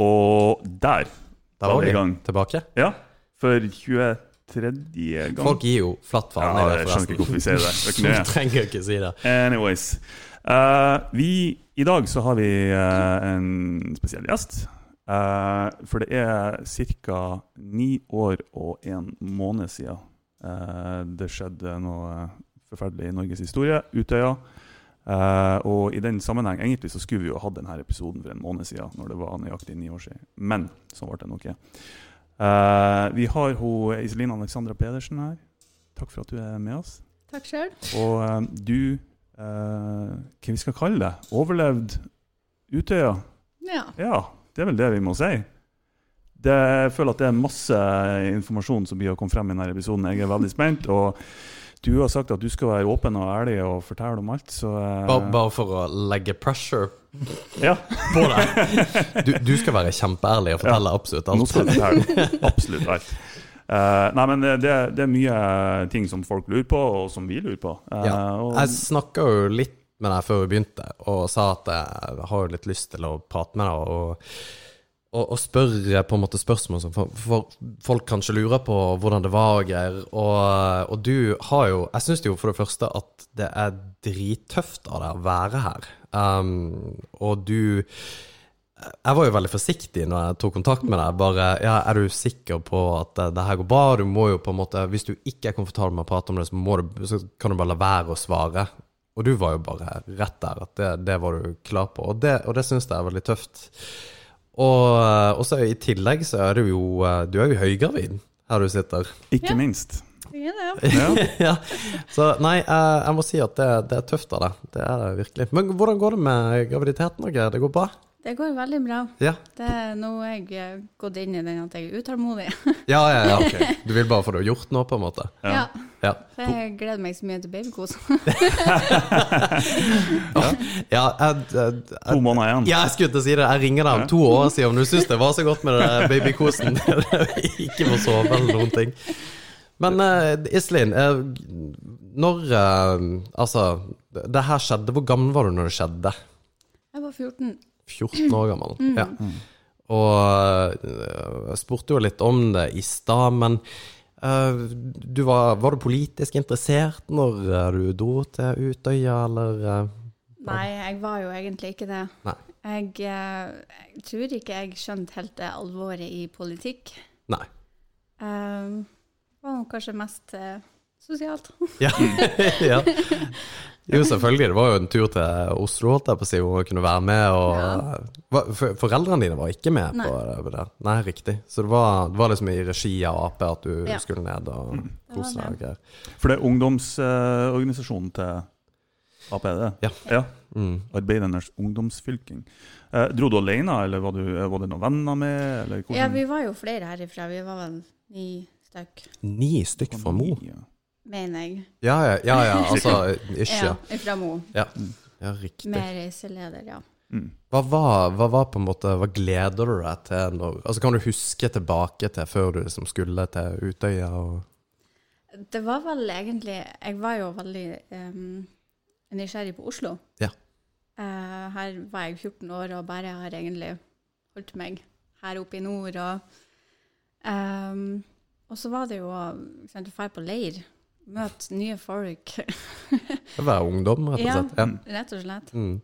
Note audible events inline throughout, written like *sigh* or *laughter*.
Og der Da var vi i gang. tilbake. Ja, for 23. gang. Folk gir jo flatt faen ja, jeg skjønner ikke hvorfor vi sier det. det. *laughs* Du trenger ikke si det. Anyways. Uh, vi, I dag så har vi uh, en spesiell gjest. Uh, for det er ca. ni år og en måned siden det skjedde noe forferdelig i Norges historie. Utøya. Eh, og i den sammenheng egentlig så skulle vi jo hatt denne episoden for en måned siden, når det var nøyaktig ni år siden. Men sånn ble det nok ikke. Uh, vi har hun Iselin Alexandra Pedersen her. Takk for at du er med oss. Takk sjøl. Og uh, du, hva vi skal kalle det, overlevd Utøya? Ja. Ja, det er vel det vi må si. Det, jeg føler at det er masse informasjon som blir å komme frem i denne episoden. Jeg er veldig spent. og du har sagt at du skal være åpen og ærlig og fortelle om alt, så eh, Bare, bare for å legge pressure Ja, på deg. Du, du skal være kjempeærlig og fortelle absolutt alt? nå skal du fortelle absolutt alt. Uh, nei, men det, det er mye ting som folk lurer på, og som vi lurer på. Uh, Ja. Jeg snakka jo litt med deg før vi begynte, og sa at jeg har litt lyst til å prate med deg. og og, å spørre på en måte spørsmål som for, folk kanskje lurer på hvordan det var og greier. Og, og du har jo Jeg syns jo for det første at det er drittøft av deg å være her. Um, og du Jeg var jo veldig forsiktig når jeg tok kontakt med deg. Bare ja, er du sikker på at det, her går bra? Du må jo på en måte Hvis du ikke er komfortabel med å prate om det, så, du, så kan du bare la være å svare. Og du var jo bare rett der, at det, det var du klar på. Og det, og det syns jeg er veldig tøft. Og, og så i tillegg så er du jo Du er jo høygravid her du sitter. ikke Ja. minst. Ja, ja. Ja. *laughs* ja. Så nei, jeg, jeg må si at det, det er tøft av deg. Det er det virkelig. Men hvordan går det med graviditeten? og greier? Det går bra? Det går veldig bra. Ja. Det er nå jeg har gått inn i den at jeg er utålmodig. Ja, ja, ja. ok. *laughs* Du vil bare få det gjort nå, på en måte? Ja. Ja. Ja. Jeg gleder meg så mye til babykos. *laughs* Ja, jeg, jeg, To måneder igjen. jeg skulle til å si det. Jeg ringer deg om to år og sier om du syns det var så godt med den babykosen. *laughs* *laughs* ikke må sove eller noen ting. Men uh, Iselin, uh, når uh, Altså, det her skjedde. Hvor gammel var du når det skjedde? Jeg var 14. 14 år gammel. Ja. Og eh, jeg spurte jo litt om det i stad, men du var, var du politisk interessert når eh, du dro til Utøya, eller eh, Nei, jeg var jo egentlig ikke det. Jeg, eh, jeg tror ikke jeg skjønte helt det alvoret i politikk. Nei. Um, var kanskje mest eh, sosialt. Ja. *laughs* *laughs* ja. Jo, selvfølgelig. Det var jo en tur til Oslo, holdt jeg på å si, hvor hun kunne være med. Og, Ja. For, foreldrene dine var ikke med Nei. på det? det? Nei, riktig. Så det var, det var liksom i regi av Ap at du Ja. skulle ned og Mm. kose deg? og greier. For det er ungdomsorganisasjonen til Ap, er det? Ja. ja. Mm. Arbeidernes ungdomsfylking. Eh, dro du alene, eller var, du, var det noen venner med? Eller? Ja, vi var jo flere herifra. Vi var vel ni stykk, Ni stykk fra Mo? Ja. Mener jeg. Ja, ja, ja, ja altså *laughs* Ikke. Ja, fra Mo. Ja. ja, riktig. Med reiseleder, ja. Mm. Hva var, hva var på en måte Hva gleder du deg til når Altså, kan du huske tilbake til før du liksom skulle til Utøya og Det var vel egentlig Jeg var jo veldig um, nysgjerrig på Oslo. Ja. Uh, her var jeg 14 år og bare har egentlig holdt meg her oppe i nord. Og, um, og så var det jo å dra på leir, møte nye folk. *laughs* Være ungdom, rett og slett? Ja. Rett og slett. Mm.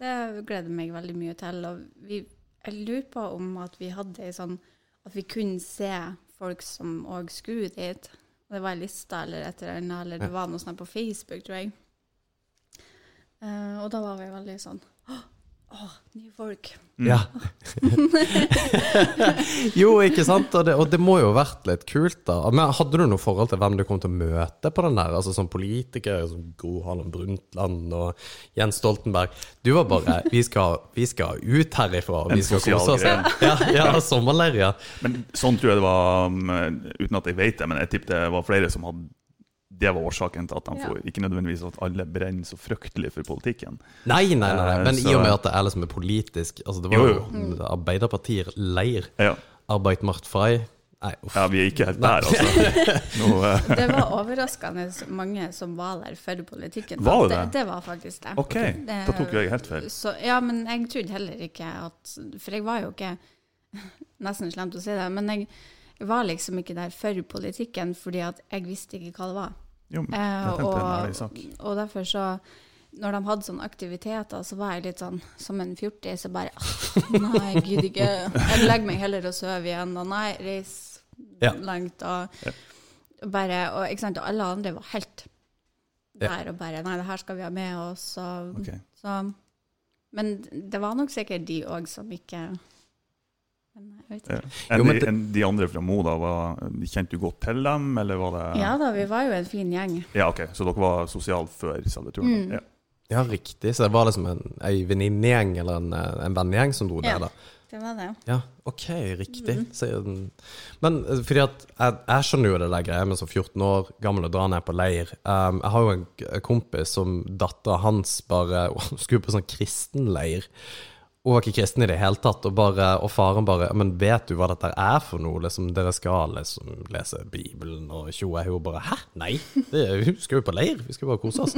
Det gleder jeg meg veldig mye til. Og vi, jeg lurer på om at vi hadde ei sånn At vi kunne se folk som òg skulle dit. Det var ei liste eller et eller annet, eller det var noe sånt på Facebook, tror jeg. Uh, og da var vi veldig sånn Å, å, nye folk. Mm. Ja. *laughs* jo, ikke sant? Og det, og det må jo ha vært litt kult, da. Men hadde du noe forhold til hvem du kom til å møte på den der? Altså som politiker, som Gro Harlem Brundtland og Jens Stoltenberg. Du var bare *laughs* Vi skal, vi skal ut herifra, En vi skal kose oss. Ja, ja, sommerleir, ja. Men sånn tror jeg det var, um, uten at jeg vet det, men jeg tipper det var flere som hadde det var årsaken til at de Ja. får Ikke nødvendigvis at alle brenner så fryktelig for politikken. Nei, nei, nei, nei. Eh, men så- i og med at det er liksom politisk Altså, det var Jo, jo, jo. Arbeiderpartier leir. Ja, macht frei. Nei, uff. ja vi er ikke helt der, altså. *laughs* Nå, uh. *laughs* Det var overraskende mange som var der for politikken. Var det det? det? Var faktisk det. OK, Det- da tok jeg helt feil. Så, ja, men jeg trodde heller ikke at For jeg var jo ikke *laughs* nesten slemt å si det, men jeg var liksom ikke der for politikken fordi at jeg visste ikke hva det var. Jo, men jeg tenkte en ærlig sak. og, derfor så Når de hadde sånne aktiviteter, så var jeg litt sånn som en fjortis. Så bare «Ah, Nei, gidder ikke. Jeg legger meg heller og sover igjen. Og nei, reis Ja. langt. Og Ja. bare Og ikke sant, og alle andre var helt Ja. der og bare Nei, det her skal vi ha med oss. Og, okay. så, men det var nok sikkert de òg som ikke Men jeg vet ikke. Ja. Jo, Enn de, enn de andre fra Mo, da, var, kjente du godt til dem, eller var det Ja da, vi var jo en fin gjeng. Ja, ok, Så dere var sosiale før selve turen? Mm. Ja. Ja, riktig. Så det var liksom en, ei venninnegjeng eller en, eh, en vennegjeng som dro Ja. der, da? Det var det. Ja, OK, riktig. Så, mm, men eh, fordi at jeg, jeg skjønner jo det der greia med som 14 år gammel å dra ned på leir. Um, jeg har jo en kompis som dattera hans bare *laughs* skulle på sånn kristenleir. Hun var ikke kristen i det hele tatt, og, bare, og faren bare Men vet du hva dette er for noe? Liksom, dere skal liksom lese Bibelen og tjoe. Hun bare Hæ? Nei, det, vi skal jo på leir. Vi skal bare kose oss.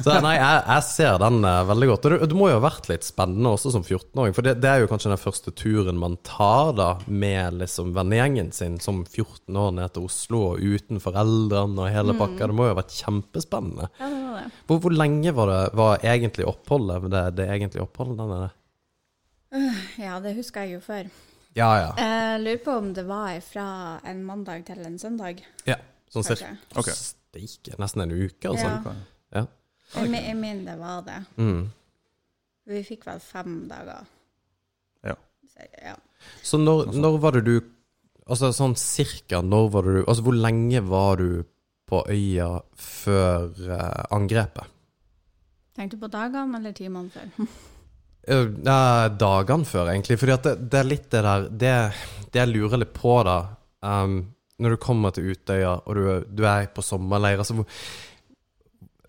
Så nei, jeg, jeg ser den uh, veldig godt. Og det, det må jo ha vært litt spennende også som 14-åring, for det, det er jo kanskje den første turen man tar da med liksom vennegjengen sin som 14 år ned til Oslo og uten foreldrene og hele pakka. Det må jo ha vært kjempespennende. Ja, det var det. Hvor, hvor lenge var det var egentlig oppholdet? Det, det egentlige oppholdet Denne? Ja, det husker jeg jo før. Ja, ja. Jeg lurer på om det var fra en mandag til en søndag, ja. Sånn cirka. Okay. Ok. Steike. Nesten en uke, altså. Ja. Ja. Jeg, jeg mener det var det. Mm. Vi fikk vel fem dager. Ja. Så, ja. Så når, når var det du Altså sånn cirka når var det du Altså hvor lenge var du på øya før eh, angrepet? Tenkte du på dagene eller timene før? *laughs* Eh, dagene før, egentlig. Fordi at det, det er litt det der Det, det jeg lurer litt på, da um, Når du kommer til Utøya, og du, du er på sommerleir altså hvor,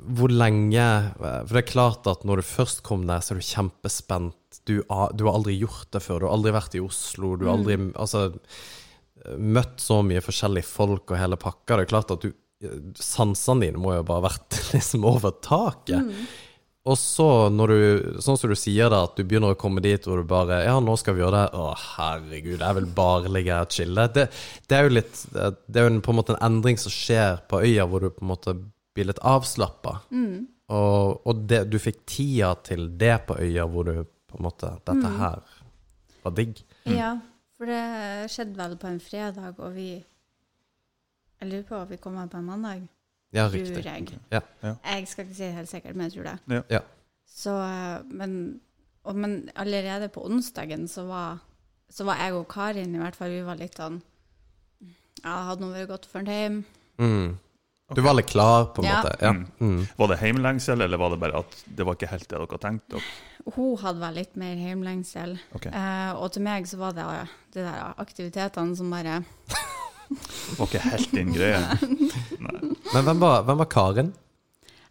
hvor lenge For det er klart at når du først kom der, så er du kjempespent. Du, du har aldri gjort det før. Du har aldri vært i Oslo. Du har aldri altså, møtt så mye forskjellige folk og hele pakka. Det er klart at du Sansene dine må jo bare ha vært *laughs* liksom over taket. Og så, når du, sånn som du sier da, at du begynner å komme dit hvor du bare Ja, nå skal vi gjøre det. Å, herregud, jeg vil bare ligge her og chille. Det, det er jo litt Det er jo på en måte en endring som skjer på øya, hvor du på en måte blir litt avslappa. Og, og det, du fikk tida til det på øya, hvor du på en måte Dette her var digg. Ja, for det skjedde vel på en fredag, og vi Jeg lurer på om vi kom her på en mandag. Ja, Tror riktig. jeg. Ja. Jeg skal ikke si det helt sikkert, men jeg tror det. Ja. Så, eh, men, og, men allerede på onsdagen så var, så var jeg og Karin i hvert fall, vi var litt sånn Ja, hadde nå vært godt for en hjem. Mm. Du var litt klar, på en Ja. måte? Ja. Mm. Mm. Var det heimlengsel, eller var det bare at det var ikke helt det dere tenkte? Hun hadde vel litt mer heimlengsel. Okay. Eh, og til meg så var det eh, de der aktivitetene som bare var ikke helt din greie? *laughs* Men hvem var, hvem var Karin?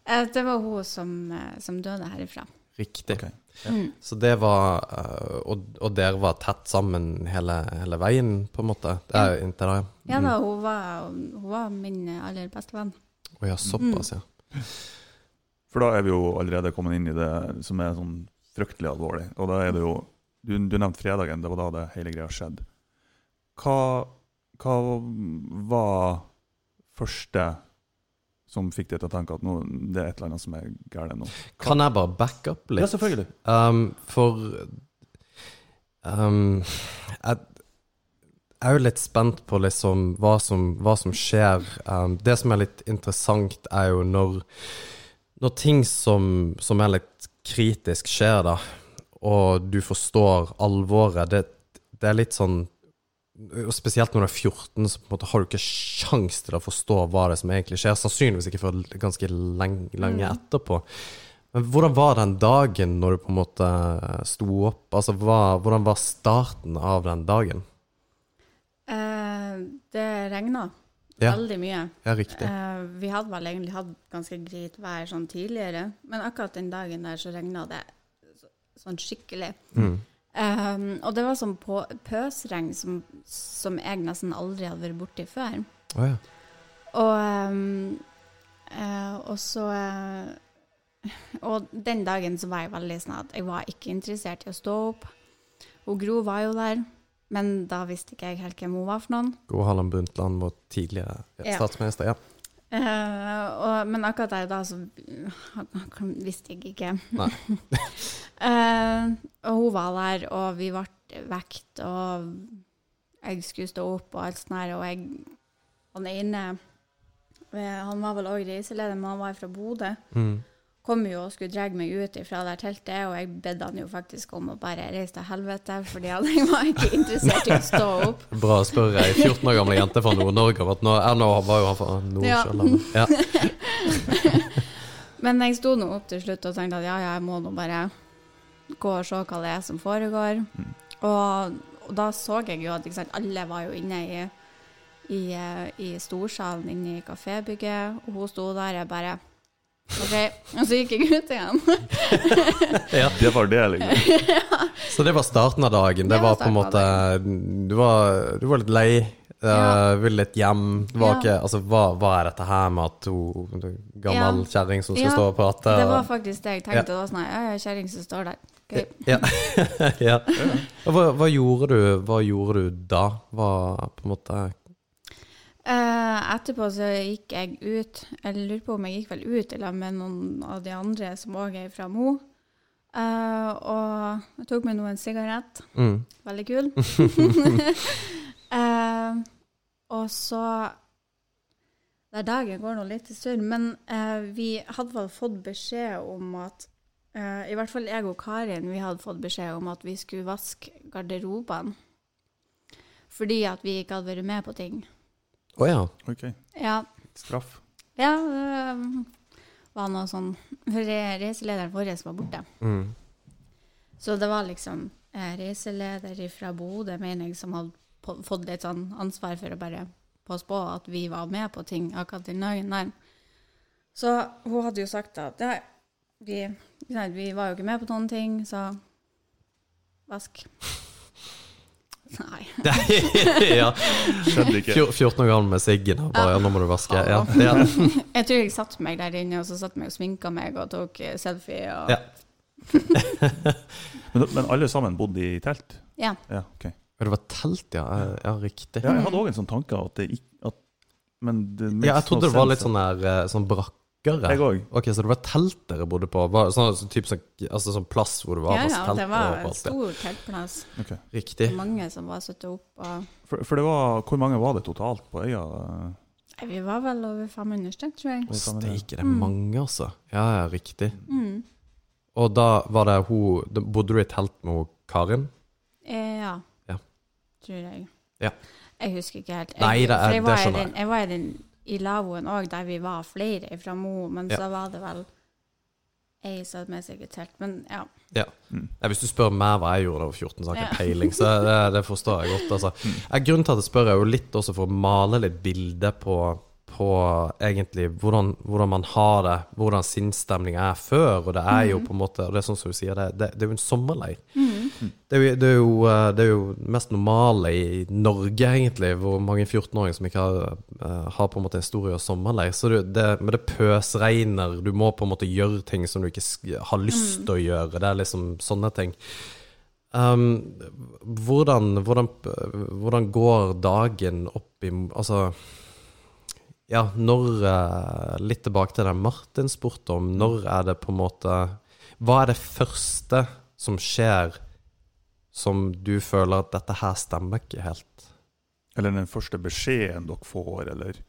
eh, Det var hun som, eh, som døde herifra. Riktig. Ok. Mm. Så det var eh, og, og dere var tett sammen hele, hele veien, på en måte? Det er jo inntil da, ja. Ja da, hun var, hun var min aller beste venn. Å ja, såpass, ja. For da er vi jo allerede kommet inn i det som er sånn fryktelig alvorlig. Og da er det jo Du, du nevnte fredagen, det var da det hele greia skjedde. Hva, hva var første som fikk deg til å tenke at nå, det er et eller annet som er galt nå? Kan jeg bare backe opp litt? Ja, selvfølgelig. Um, for um, jeg, jeg er jo litt spent på liksom hva som, hva som skjer. Um, det som er litt interessant, er jo når, når ting som, som er litt kritisk skjer, da, og du forstår alvoret. Det, det er litt sånn og Spesielt når du er 14, så måte har du ikke sjans til å forstå hva det er som egentlig skjer. Sannsynligvis ikke før ganske lenge, lenge etterpå. Men hvordan var den dagen når du på en måte sto opp? Altså, hva, hvordan var starten av den dagen? Eh, det regna Ja. veldig mye. Ja, riktig. Eh, vi hadde vel egentlig hatt ganske greit vær sånn tidligere, men akkurat den dagen der så regna det så, sånn skikkelig. Mm. Um, og det var sånn på, pøsregn som, som jeg nesten aldri hadde vært borti før. Oh, ja. Og, um, uh, og så uh, Og den dagen så var jeg veldig sånn at jeg var ikke interessert i å stå opp. Og Gro var jo der, Men da visste ikke jeg helt hvem hun var for noen. Gro Harlem Brundtland, vår tidligere Ja. statsminister. Ja. Uh, og, men akkurat der da så visste jeg ikke. *laughs* Eh, og hun var der, og vi ble vekt, og jeg skulle stå opp og alt sånt her, og jeg Han ene eh, Han var vel òg reiseleder, men han var fra Bodø. Mm. Kom jo og skulle dra meg ut fra det teltet, og jeg bedde han jo faktisk om å bare reise til helvete, fordi han jeg *laughs* var ikke interessert i å stå opp. *laughs* Bra å spørre ei 14 år gamle jente fra Nord-Norge om at nå, nå var jo han fra Ja. *laughs* Ja. Men jeg sto nå opp til slutt og tenkte at ja, ja, jeg må nå bare gå og se hva det er som foregår. Og, og da så jeg jo at ikke sant, alle var jo inne i, i, eh, i storsalen inne i kafébygget, og hun sto der jeg bare OK. Og så gikk jeg ut igjen. *laughs* Ja. Det var det, liksom. *laughs* Så det var starten av dagen. Det Det var var på en måte Du var, du var litt lei. Uh, Ville litt hjem. Det var Ja. ikke, altså, hva, hva er dette her med at hun gammel Ja. kjerring som skal Ja, stå og prate? Det var faktisk det jeg tenkte. Ja. sånn Ja, ja, kjerring som står der. Ok. Ja. *laughs* ja. Hva, hva, gjorde du, hva gjorde du da? Hva på en måte uh, etterpå så gikk jeg ut. Jeg lurer på om jeg gikk vel ut eller med noen av de andre som òg er fra Mo. Uh, og jeg tok meg nå en sigarett. mm. Veldig kul. uh, *laughs* *laughs* og så Der dagen går nå litt i surr, men uh, vi hadde vel fått beskjed om at eh, I hvert fall jeg og Karin vi hadde fått beskjed om at vi skulle vaske garderobene. Fordi at vi ikke hadde vært med på ting. Å ja. Ok. Ja, Straff. ja det var noe sånn For re- reiselederen vår var borte. Mm. Så det var liksom eh, reiseleder fra Bodø, mener jeg, som hadde fått litt sånn ansvar for å bare passe på at vi var med på ting akkurat den dagen der. Så hun hadde jo sagt at ja, vi, vi var jo ikke med på noen ting, så vask. Nei. *laughs* ja. Skjønner ikke. 14 år gammel med siggen og bare ja, nå må du vaske. Ja. Ja. *laughs* Jeg tror jeg satte meg der inne, og så satt meg og sminka meg og tok eh, selfie. Og, Ja. Men, men alle sammen bodde i telt? Ja. Ja, okay. Det var telt, ja. Ja, riktig. Ja, jeg hadde òg en sånn tanke at det ikke at, Men det Ja, jeg trodde det var litt sånn eh, sånn brakkere. Jeg òg. Ok, så det var telt dere bodde på? Var, sånn, så, typ, så, altså, sånn plass hvor det var Ja, masse ja, telt? det var en stor teltplass. Okay. Riktig. Mange som var satt opp. Og, For, for det var Hvor mange var det totalt på øya? Nei, vi var vel over 500 stykk, tror jeg. Steike, det er Mm. mange, altså. Ja, ja, riktig. Mm. Og da var det hun Bodde du i telt med hun Karin? Eh, ja. Ja. Tror jeg. Ja. Jeg husker ikke helt. Jeg, Nei, det er- jeg det var skjønner jeg. jeg var i den i lavvoen òg, der vi var flere fra Mo, men Ja. så var det vel ei som hadde med seg et telt. Men ja. Ja. Mm. Ja, hvis du spør meg hva jeg gjorde da jeg var 14, så har jeg ikke peiling. Så det, det forstår jeg godt. Altså. Eh, Grunnen til at jeg spør, er jo litt også for å male litt bilde på, på egentlig hvordan, hvordan man har det, hvordan sinnsstemninga er før. Og det er jo på en måte Og det er sånn som du sier, det, det, det er jo en sommerleir. Det, er jo, det, er jo, eh, det er jo mest normale i Norge, egentlig, hvor mange 14-åringer som ikke har, eh, har på en måte en av sommerleir. Så det, men det pøsregner, du må på en måte gjøre ting som du ikke har lyst til å gjøre. Det er liksom sånne ting. Um, hvordan, hvordan, hvordan går dagen opp i Altså Ja, når eh, Litt tilbake til det Martin spurte om. Når er det på en måte Hva er det første som skjer som du føler at dette her stemmer ikke helt? Eller den første beskjeden dere får, eller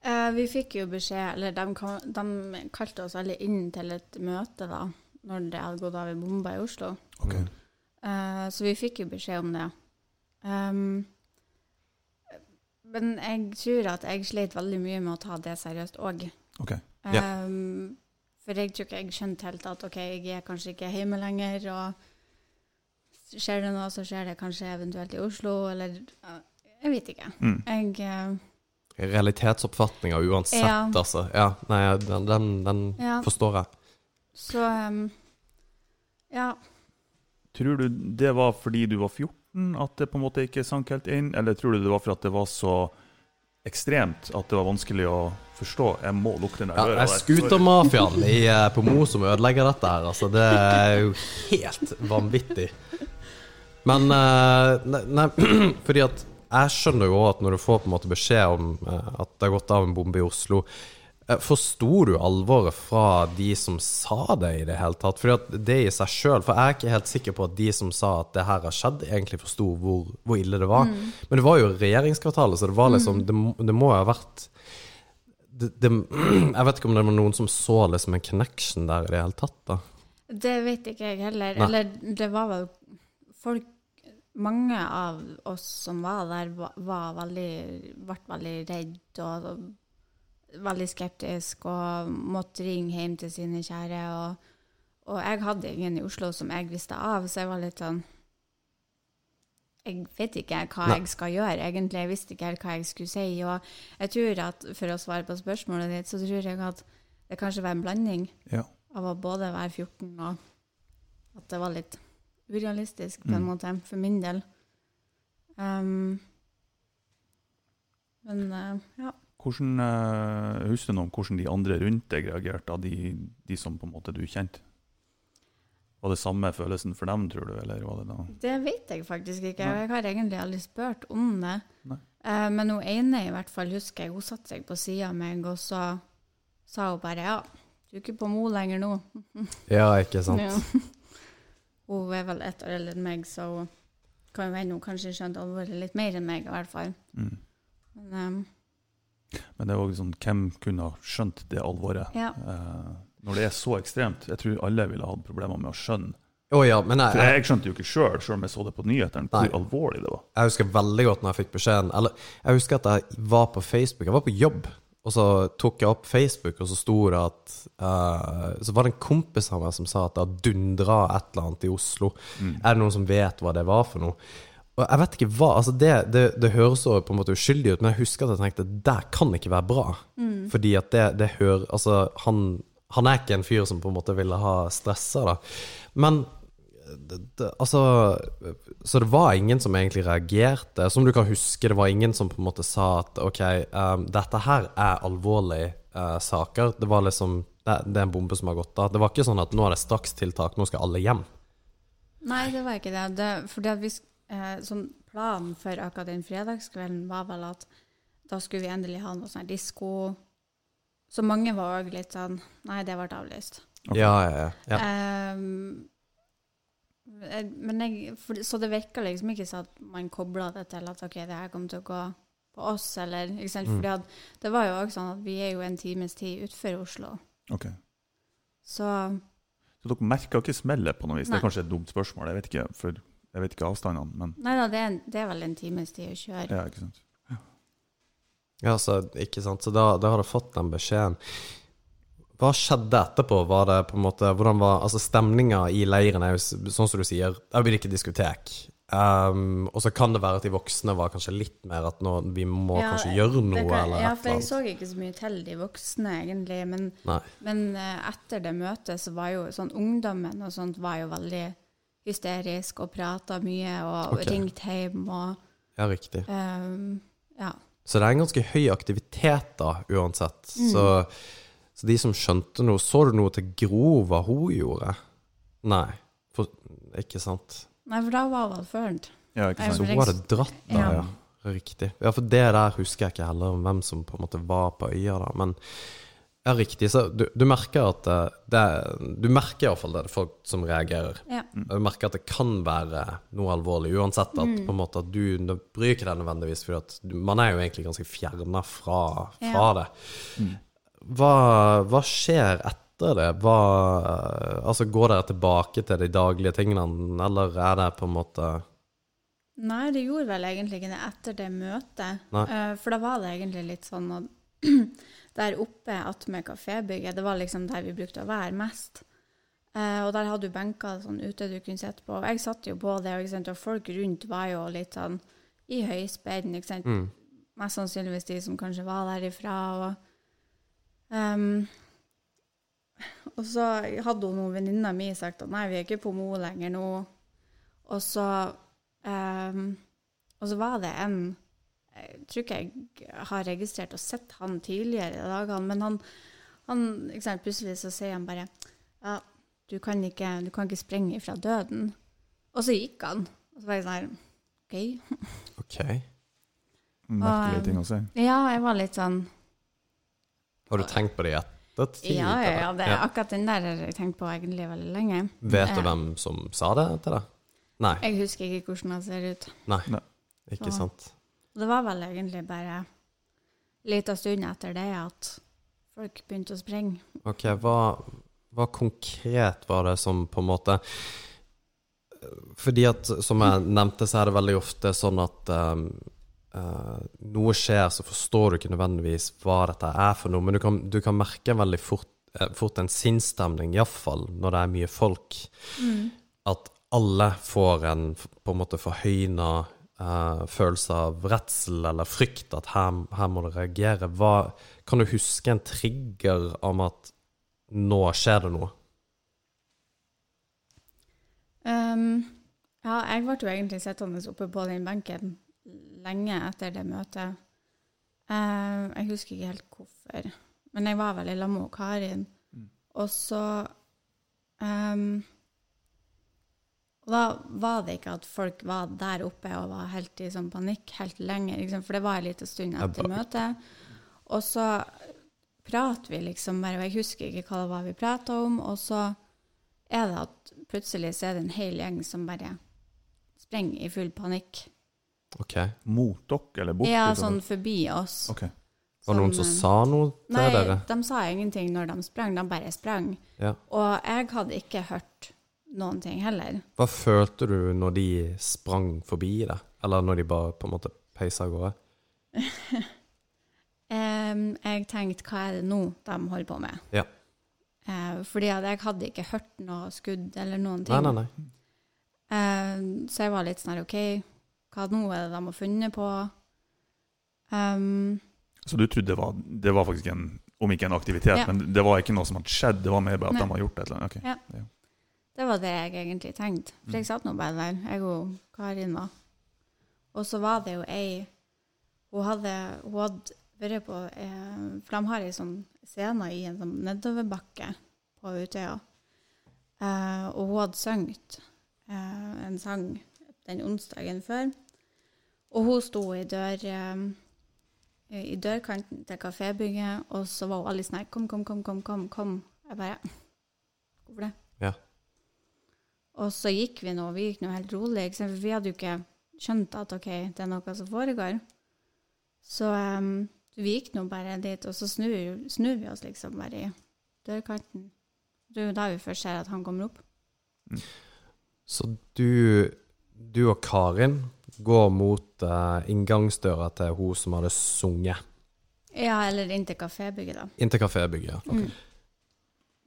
Eh, vi fikk jo beskjed, eller de, kom, de kalte oss alle inn til et møte da, når det hadde gått av en bombe i Oslo. Ok. Eh, så vi fikk jo beskjed om det. Um, men jeg tror at jeg slet veldig mye med å ta det seriøst òg. Ok. Ja. Um, for jeg tror ikke jeg skjønte helt at OK, jeg er kanskje ikke hjemme lenger, og skjer det noe, så skjer det kanskje eventuelt i Oslo, eller Jeg vet ikke. Mm. Jeg uh, Realitetsoppfatninga uansett, Ja. altså. Ja, nei, den, den, den Ja. forstår jeg. Så um, Ja. Tror du det var fordi du var 14 at det på en måte ikke sank helt inn, eller tror du det var for at det var så ekstremt at det var vanskelig å forstå? Jeg må lukke den der Ja, er. Scootermafiaen eh, på Mo som ødelegger dette her. Altså, det er jo helt vanvittig. Men eh, nei, nei, *clears throat* fordi at jeg skjønner jo at når du får på en måte beskjed om eh, at det har gått av en bombe i Oslo eh, Forsto du alvoret fra de som sa det i det hele tatt? Fordi at det i seg sjøl For jeg er ikke helt sikker på at de som sa at det her har skjedd, egentlig forsto hvor, hvor ille det var. Men det var jo regjeringskvartalet, så det var liksom Det, må- det må jo ha vært det, det, *clears throat* Jeg vet ikke om det var noen som så liksom en connection der i det hele tatt, da. Det vet ikke jeg heller. Nei. Eller det var vel folk Mange av oss som var der, var, veldig, ble veldig redd og veldig skeptisk og måtte ringe hjem til sine kjære. Og, og jeg hadde ingen i Oslo som jeg visste av, så jeg var litt sånn Jeg vet ikke hva Nei. jeg skal gjøre, egentlig. Jeg visste ikke helt hva jeg skulle si. Og jeg tror at, for å svare på spørsmålet ditt, så tror jeg at det kanskje var en blanding Ja. av å både være 14 og at det var litt urealistisk på en Mm. måte, for min del. Um, men uh, ja. Hvordan, uh, Husker du noe om hvordan de andre rundt deg reagerte, av de, de som på en måte du kjente? Var det samme følelsen for dem, tror du? Eller var det noe? Det vet jeg faktisk ikke. Nei. Jeg har egentlig aldri spurt om det. Nei. Eh, men hun ene i hvert fall husker jeg, hun satte seg på sida av meg, og så sa hun bare ja, du er ikke på Mo lenger nå. Ja, ikke sant? *laughs* Ja. Hun er vel ett år eldre enn meg, så hun kan jo hende hun kanskje skjønte alvoret litt mer enn meg, i hvert fall. Mm. Men um, Men det er òg sånn, hvem kunne ha skjønt det alvoret? ja. Eh, når det er så ekstremt. Jeg tror alle ville hatt problemer med å skjønne. Oh, ja, men jeg, For jeg, jeg skjønte jo ikke sjøl, sjøl om jeg så det på nyhetene, hvor alvorlig det var. jeg husker veldig godt når jeg fikk beskjeden Eller jeg husker at jeg var på Facebook. Jeg var på jobb, og så tok jeg opp Facebook, og så sto det at uh, Så var det en kompis av meg som sa at det har dundra et eller annet i Oslo. Er det noen som vet hva det var for noe? Og jeg vet ikke hva, altså det, det, det høres så på en måte uskyldig ut, men jeg husker at jeg tenkte det kan ikke være bra. Fordi at det, det hører Altså, han, han er ikke en fyr som på en måte ville ha stressa, da. Men det, det, altså Så det var ingen som egentlig reagerte. Som du kan huske, det var ingen som på en måte sa at OK, um, dette her er alvorlige uh, saker. Det var liksom det, det er en bombe som har gått av. Det var ikke sånn at nå er det strakstiltak, nå skal alle hjem. Nei, det var ikke det. det fordi at vi, eh, sånn Planen for akkurat den fredagskvelden var vel at da skulle vi endelig ha noe sånn disko. Så mange var òg litt sånn Nei, det ble avlyst. Okay. Ja, ja, ja. ja. Eh, men jeg, for, så det virker liksom ikke så at man kobler det til at OK, det her kommer til å gå på oss, eller ikke sant? Mm. Fordi at det var jo også sånn at vi er jo en times tid utenfor Oslo. Ok. Så Så dere merka ikke smellet på noe vis? Det er kanskje et dumt spørsmål, jeg vet ikke, for jeg vet ikke avstandene, men Nei da, det, er det er vel en times tid å kjøre. ja, ikke sant. Ja, så, ikke sant? så da, da har du fått den beskjeden. Hva skjedde etterpå? Var det på en måte, hvordan var altså Stemninga i leiren er jo sånn som du sier, det blir ikke diskotek. Um, og så kan det være at de voksne var kanskje litt mer at nå, vi må Ja, kanskje gjøre noe, Det kan- eller ja, for jeg så ikke så mye til de voksne, egentlig. Men, men eh, etter det møtet så var jo sånn ungdommen og sånt var jo veldig hysterisk og prata mye og okay. ringte hjem og Ja, riktig. Um, Ja. Så det er en ganske høy aktivitet, da, uansett. Mm. Så, så de som skjønte noe Så du noe til Gro, hva hun gjorde? Nei. For, ikke sant? Nei, for da var hun ført. Ja, ikke sant. Så hun hadde dratt da, Ja. ja. Riktig. Ja, for det der husker jeg ikke heller, om hvem som på en måte var på øya da. Men ja, riktig. Så du, du merker at eh, det Du merker iallfall det, det er folk som reagerer. Ja. Du merker at det kan være noe alvorlig, uansett at Mm. på en måte at du du bryr ikke deg nødvendigvis, for at du, man er jo egentlig ganske fjerna fra, fra Ja. det. Mm. Hva, hva skjer etter det? Hva, altså Går dere tilbake til de daglige tingene, eller er det på en måte Nei, det gjorde vel egentlig ikke det etter det møtet. Eh, for da var det egentlig litt sånn at *clears throat* der oppe attmed kafébygget, det var liksom der vi brukte å være mest. Uh, og der hadde du benker sånn ute du kunne sitte på. Jeg satt jo på det, og, og folk rundt var jo litt sånn i høyspenn, ikke sant. mm. Mest sannsynligvis de som kanskje var derifra. Og, ehm, og så hadde hun noen venninner mi sagt at nei, vi er ikke på Mo lenger nå. Og så um, Og så var det en Jeg tror ikke jeg har registrert og sett han tidligere i dagene, men han, han sant, plutselig så sier han bare Ja, du kan ikke, du kan ikke sprenge ifra døden. Og så gikk han. Og så var jeg sånn OK. Ok. Merkelige Um, ting å si. Ja, jeg var litt sånn Har du tenkt på det i ettertid? Ja, ja, ja. Det, er akkurat den der har jeg tenkt på egentlig veldig lenge. Vet du hvem som sa det til deg? Nei. Jeg husker ikke hvordan han ser ut. Nei. Nei. Ikke Så- sant. Det var vel egentlig bare lita stund etter det at folk begynte å springe. Ok, hva, hva konkret var det som på en måte Fordi at, som jeg nevnte, så er det veldig ofte sånn at um, eh, noe skjer, så forstår du ikke nødvendigvis hva dette er for noe, men du kan, du kan merke veldig fort, eh, fort en sinnsstemning, iallfall når det er mye folk, at alle får en på en måte forhøyna uh, følelse av redsel eller frykt, at her, her må du reagere. Hva, kan du huske en trigger om at nå skjer det noe? Um, ja, jeg ble jo egentlig sittende oppe på den benken lenge etter det møtet. Eh, jeg husker ikke helt hvorfor, men jeg var vel i lag med Karin. Og så um, Og da var det ikke at folk var der oppe og var helt i sånn panikk helt lenge, liksom, for det var en liten stund etter møtet. Og så prater vi liksom bare, og jeg husker ikke hva det var vi prata om, og så er det at plutselig så er det en hel gjeng som bare sprenger i full panikk. Ok. Mot dere, eller bort? Ja, liksom? sånn forbi oss. Ok. Var det noen som sa noe til Nei, dere? de sa ingenting når de sprang, de bare sprang. Ja. Og jeg hadde ikke hørt noen ting heller. Hva følte du når de sprang forbi deg? Eller når de bare på en måte peisa av gårde? *laughs* um, jeg tenkte, hva er det nå de holder på med? Ja. Uh, fordi at jeg hadde ikke hørt noe skudd eller noen ting. Nei, nei, nei. Uh, så jeg var litt sånn her, OK, hva nå er det de har funnet på? Um, Så du trodde det var, det var faktisk en om ikke en aktivitet, Ja. men det var ikke noe som hadde skjedd, det var mer bare at Nei. de hadde gjort et eller annet. Ok. Ja. Det var det jeg egentlig tenkte. For jeg satt nå bare der, jeg og Karin var. Og så var det jo ei Hun hadde, hun hadde vært på eh, For de har ei sånn scene i en sånn nedoverbakke på Utøya. Eh, og hun hadde sunget eh, en sang den onsdagen før. Og hun sto i dør eh, i dørkanten til kafébygget, og så var hun alle sånn her Kom, kom, kom, kom, kom. kom. Jeg bare Hvorfor det? Ja. Og så gikk vi nå, vi gikk nå helt rolig, for vi hadde jo ikke skjønt at ok, det er noe som foregår. Så um, vi gikk nå bare dit, og så snur, snur vi oss liksom bare i dørkanten. Det er jo da vi først ser at han kommer opp. Så du, du og Karin går mot uh, inngangsdøra til hun som hadde sunget. Ja, eller inn til kafébygget, da. Inntil kafébygget. ja. Mm.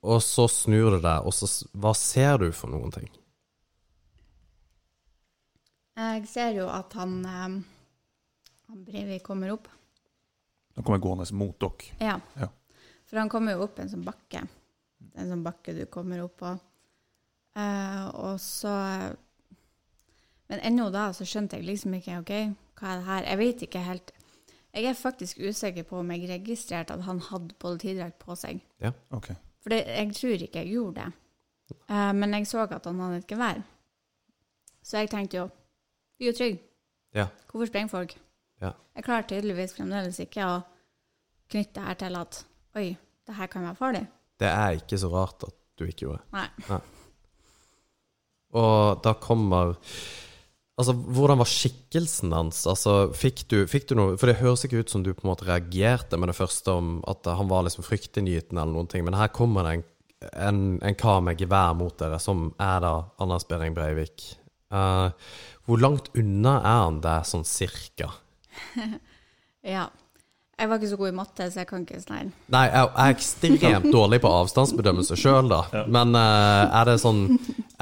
Og så snur du deg, og så Hva ser du for noen ting? Jeg ser jo at han, han Breivik kommer opp. Han kommer gående mot dere. Ja. Ja. For han kommer jo opp en sånn bakke. En sånn bakke du kommer opp på. Eh, og så Men ennå da så skjønte jeg liksom ikke OK, hva er det her? Jeg vet ikke helt. Jeg er faktisk usikker på om jeg registrerte at han hadde politidrakt på seg. Ok. For det, jeg tror ikke jeg gjorde det. Uh, men jeg så at han hadde et gevær. Så jeg tenkte jo Vi er jo trygge. Ja. Hvorfor sprenger folk? Ja. Jeg klarer tydeligvis fremdeles ikke å knytte det her til at Oi, det her kan være farlig. Det er ikke så rart at du ikke gjorde det. Nei. Og da kommer Altså, hvordan var skikkelsen hans? Altså, fikk du, fikk du noe For det høres ikke ut som du på en måte reagerte med det første om at han var liksom fryktinngytende eller noen ting, men her kommer det en, en, en kar med gevær mot dere, som er da Anders Behring Breivik. Uh, hvor langt unna er han det sånn cirka? *laughs* Ja. Jeg var ikke så god i matte, så jeg kan ikke sånn. Nei, jeg er ekstremt dårlig på avstandsbedømmelse sjøl, da. Ja. Men uh, er det sånn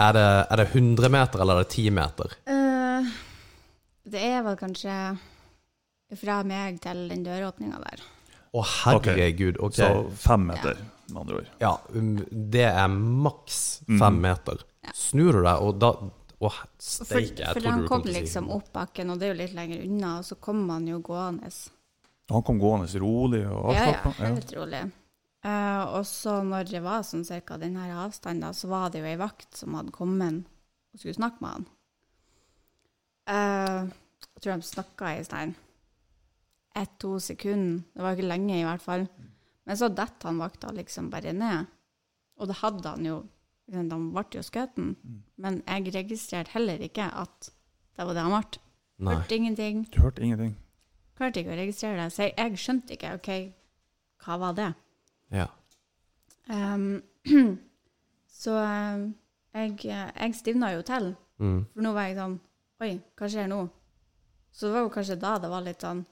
er det, er det 100 meter, eller er det 10 meter? Eh, det er vel kanskje fra meg til den døråpninga der. Å, herregud. Ok. Så fem meter, med andre ord. Ja, um, det er maks fem Mhm. meter. Ja. Snur du deg, og da Å, steike, jeg for trodde han du kom kom til å si liksom opp bakken, og det er jo litt lenger unna, og så kom han jo gående. Han kom gående rolig og Ja, ja, *laughs* helt rolig. Uh, og så når det var sånn cirka den her avstanden, da, så var det jo ei vakt som hadde kommet og skulle snakke med han. Eh, jeg tror de snakka i sånn ett-to sekunder. Det var ikke lenge, i hvert fall. Men så detter han vakta liksom bare ned. Og det hadde han jo. liksom, De ble jo skutt, men jeg registrerte heller ikke at det var det han ble. Nei. Hørte ingenting. Du hørte ingenting? Klarte ikke å registrere det. Så jeg, jeg skjønte ikke. OK, hva var det? Ja. Um, *clears throat* så eh, jeg, jeg stivna jo til. Mm. For nå var jeg sånn Oi, hva skjer nå? Så det var jo kanskje da det var litt sånn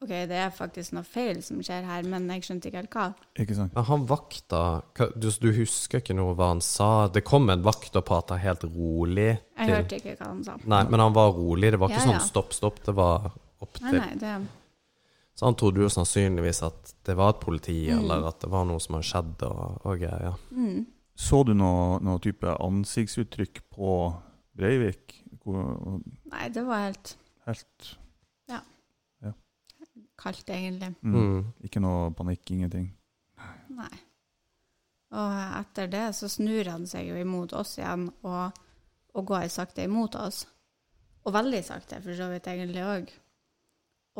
OK, det er faktisk noe feil som skjer her, men jeg skjønte ikke helt hva. Ikke sant? Men han vakta du, du husker ikke noe hva han sa? Det kom en vakt og prata helt rolig. Jeg hørte ikke hva han sa. Nei, men han var rolig. Det var ikke Ja, ja. sånn stopp, stopp. Det var opp Nei, til nei, det Så han trodde jo sannsynligvis at det var et politi, Mm. eller at det var noe som hadde skjedd og, og greier. mm. Så du noe, noe type ansiktsuttrykk på Breivik? Hvor, Nei, det var helt helt kaldt, egentlig. mm. Mm. Ikke noe panikk, ingenting? Nei. Og etter det så snur han seg jo imot oss igjen og, og går sakte imot oss. Og veldig sakte, for så vidt egentlig òg.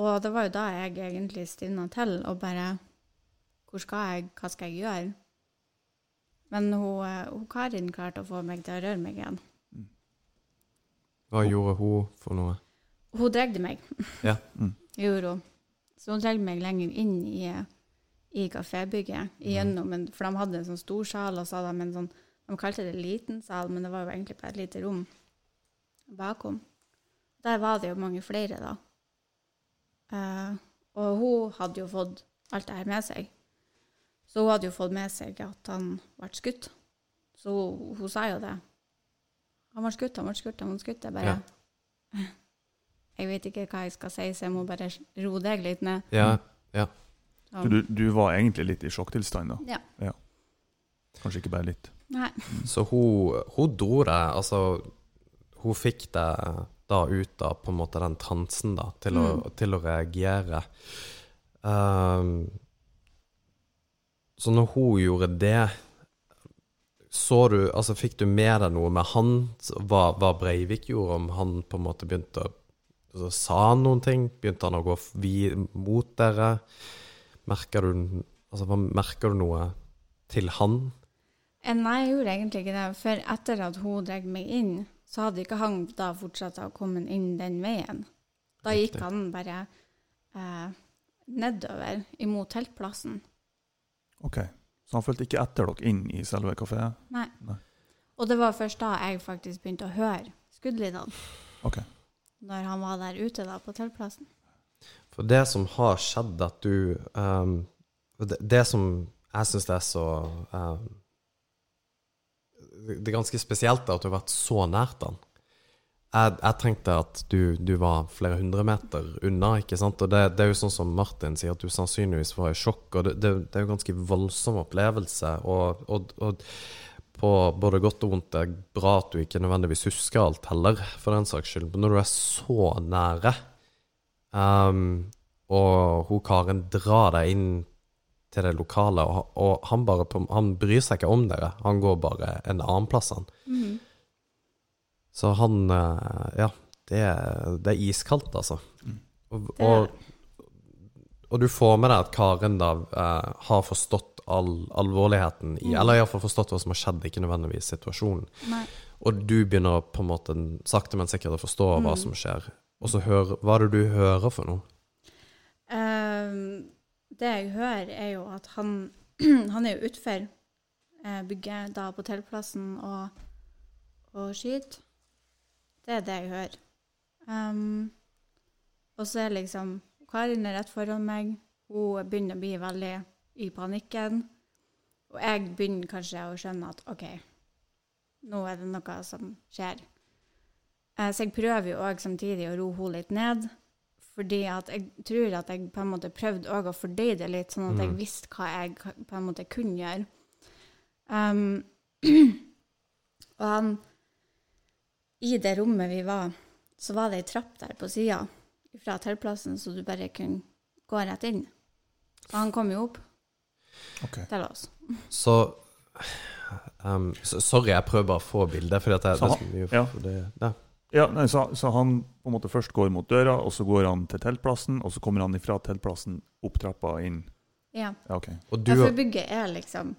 Og det var jo da jeg egentlig stivna til og bare Hvor skal jeg? Hva skal jeg gjøre? Men hun, hun Karin klarte å få meg til å røre meg igjen. Hva gjorde hun for noe? Hun dregde meg. Ja. Mm. *laughs* Gjorde hun. Så hun dregde meg lenger inn i, i kafébygget. Igjennom en, for de hadde en sånn stor sal, og så hadde de en sånn De kalte det liten sal, men det var jo egentlig bare et lite rom bakom. Der var det jo mange flere, da. Uh, og hun hadde jo fått alt det her med seg. Så hun hadde jo fått med seg at han ble skutt. Så hun, hun sa jo det. Han ble skutt, han ble skutt, han ble skutt. Jeg bare *laughs* Jeg vet ikke hva jeg skal si, så jeg må bare roe deg litt ned. Ja, ja. Så, du, du var egentlig litt i sjokktilstand, da? Ja. Kanskje ikke bare litt? Nei. Så hun, hun dro det Altså, hun fikk det da ut av på en måte den transen, da, til, å, Mm. til å reagere. Um, så når hun gjorde det så du, altså Fikk du med deg noe med han, hva, hva Breivik gjorde, om han på en måte begynte å altså, Sa han noen ting? Begynte han å gå vi, mot dere? Merker du, altså, merker du noe til han? Eh, Nei, jeg gjorde egentlig ikke det. For etter at hun dro meg inn, så hadde ikke han da fortsatt å komme inn den veien. Da gikk Riktig. han bare eh, nedover imot teltplassen. Ok. Så han fulgte ikke etter dere inn i selve kafeen? Nei. Nei. Og det var først da jeg faktisk begynte å høre skuddlydene. Ok. Når han var der ute da på teltplassen. For det som har skjedd, at du um, det, det som jeg syns er så um, Det er ganske spesielt at du har vært så nært han. Jeg, jeg tenkte at du, du var flere hundre meter unna, ikke sant. Og det, det er jo sånn som Martin sier, at du sannsynligvis var i sjokk. Og det, det, det er jo en ganske voldsom opplevelse. Og, og, og på både godt og vondt det er bra at du ikke nødvendigvis husker alt heller, for den saks skyld. Men når du er så nære Um, og hun Karen drar deg inn til det lokale, og, og han bare Han bryr seg ikke om dere. Han går bare en annen plass, han. Mm. Så han eh, Ja, det er, det er iskaldt, altså. Mm. Og, og, og du får med deg at Karen da eh, har forstått all alvorligheten i Mm. Eller iallfall forstått hva som har skjedd, ikke nødvendigvis situasjonen. Nei. Og du begynner på en måte sakte, men sikkert å forstå hva Mm. som skjer. Og så hør, hva er det du hører for noe? Uh, det jeg hører, er jo at han, *clears throat* han er jo utfor eh, bygget da på teltplassen og, og skyter. Det er det jeg hører. Um, og så er liksom Karin er rett foran meg. Hun begynner å bli veldig i panikken. Og jeg begynner kanskje å skjønne at OK, nå er det noe som skjer. Eh, så jeg prøver jo òg samtidig å roe henne litt ned. Fordi at jeg tror at jeg på en måte prøvde òg å fordøye det litt, sånn at jeg Mm. visste hva jeg på en måte kunne gjøre. Um, *clears throat* og han I det rommet vi var, så var det ei trapp der på sida fra teltplassen, så du bare kunne gå rett inn. Og han kom jo opp Ok. la oss. Så um, Sorry, jeg prøver bare å få bildet, fordi at jeg, det så mye ja. det, ja. Ja, nei, så, så han på en måte først går mot døra, og så går han til teltplassen, og så kommer han ifra teltplassen opp trappa og inn. Ja. Ja, OK. Og du Ja, for bygget er liksom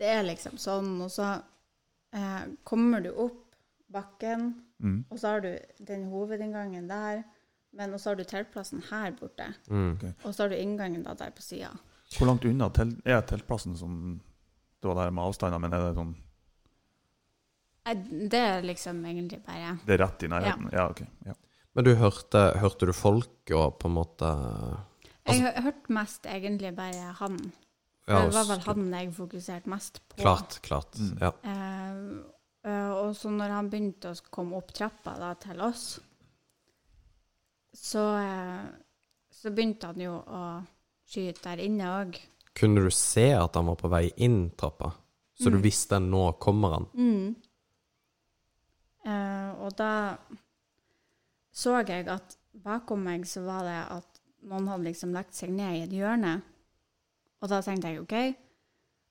Det er liksom sånn, og så eh, kommer du opp bakken, Mm. og så har du den hovedinngangen der, men og så har du teltplassen her borte, mm. og så har du inngangen da der på sida. Hvor langt unna telt, er teltplassen som Det var der med avstander, men er det sånn Det er liksom egentlig bare Det er rett i nærheten? Ja, OK. Ja. Men du hørte, hørte du folk og på en måte Jeg hørte mest egentlig bare han. Ja, det var vel han jeg fokuserte mest på. Klart, klart. Mm. Ja. Eh, eh, og så når han begynte å komme opp trappa da, til oss, så, eh, så begynte han jo å skyte der inne òg. Kunne du se at han var på vei inn trappa? Så du visste visste nå kommer han? Mm. Eh, og da så jeg at bakom meg så var det at noen hadde liksom lagt seg ned i et hjørne. Og da tenkte jeg OK.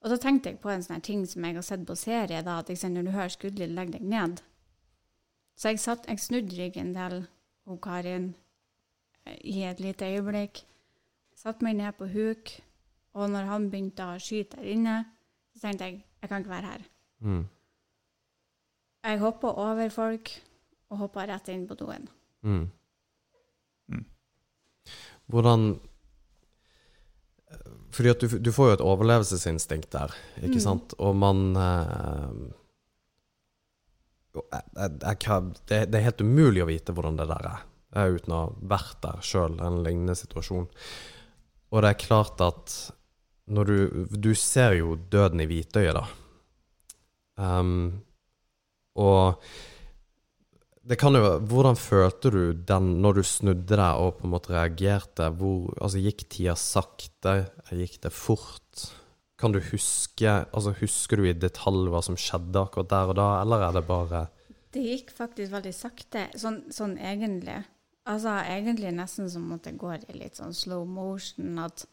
Og da tenkte jeg på en sånn ting som jeg har sett på serie, da, at liksom, når du hører skuddlyd, legg deg ned. Så jeg, satt, jeg snudde ryggen til hun Karin eh, i et lite øyeblikk. Satte meg ned på huk, og når han begynte å skyte der inne, så tenkte jeg jeg kan ikke være her. Mm. Jeg hoppa over folk og hoppa rett inn på doen. Mm. Mm. Hvordan Fordi at du, du får jo et overlevelsesinstinkt der, ikke Mm. sant? Og man eh, jeg, jeg, jeg, kan- det, det er helt umulig å vite hvordan det der er, eh, uten å ha vært der sjøl, en lignende situasjon. Og det er klart at når du Du ser jo døden i hvitøyet, da. Um, og det kan jo Hvordan følte du den når du snudde deg og på en måte reagerte? Hvor, altså Gikk tida sakte? Gikk det fort? Kan du huske altså Husker du i detalj hva som skjedde akkurat der og da, eller er det bare Det gikk faktisk veldig sakte, sånn, sånn egentlig. Altså egentlig nesten som at det går i litt sånn slow motion. At,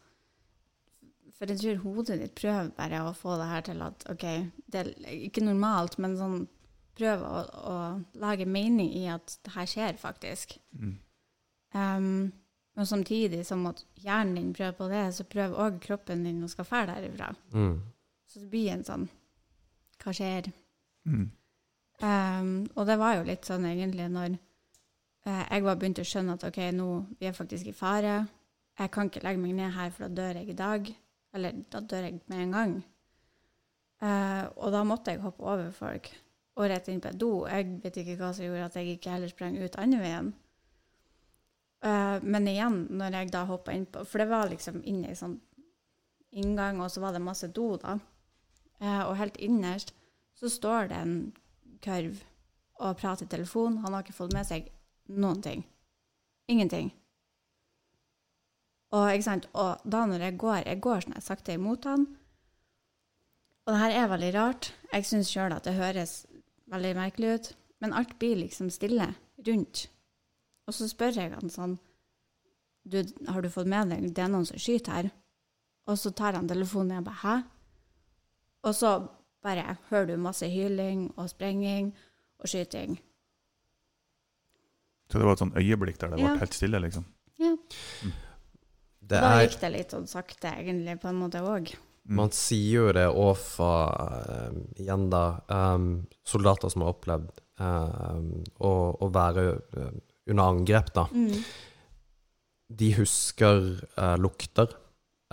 for jeg tror hodet ditt prøver bare å få det her til at OK, det er ikke normalt, men sånn prøve å, å lage mening i at det her skjer faktisk. Mm. Um, og samtidig som at hjernen din prøver på det, så prøver òg kroppen din å skal fære derifra. mm, Så det blir en sånn Hva skjer? Mm. Um, og det var jo litt sånn egentlig når jeg var begynt å skjønne at OK, nå vi er faktisk i fare. Jeg kan ikke legge meg ned her, for da dør jeg i dag. Eller da dør jeg med en gang. Uh, og da måtte jeg hoppe over folk og rett inn på et do. Jeg vet ikke hva som gjorde at jeg ikke heller sprang ut andre veien. Uh, men igjen, når jeg da hoppa inn på For det var liksom inne i sånn inngang, og så var det masse do, da. Uh, og helt innerst så står det en kurv og prater i telefon. Han har ikke fått med seg noen ting. Ingenting. Og, ikke sant? og da når jeg går, jeg går sånn jeg sakte imot han. Og det her er veldig rart. Jeg syns sjøl at det høres veldig merkelig ut. Men alt blir liksom stille rundt. Og så spør jeg han sånn du, Har du fått med deg det er noen som skyter her? Og så tar han telefonen og jeg bare Hæ? Og så bare hører du masse hyling og sprenging og skyting. Så det var et sånn øyeblikk der det ble Ja. helt stille, liksom? Ja. Det da er gikk det litt sånn sakte, egentlig, på en måte òg. Mm. Man sier jo det òg fra eh, igjen da um, soldater som har opplevd em, å, å være under angrep, da. Mm. De husker uh, lukter. Uh,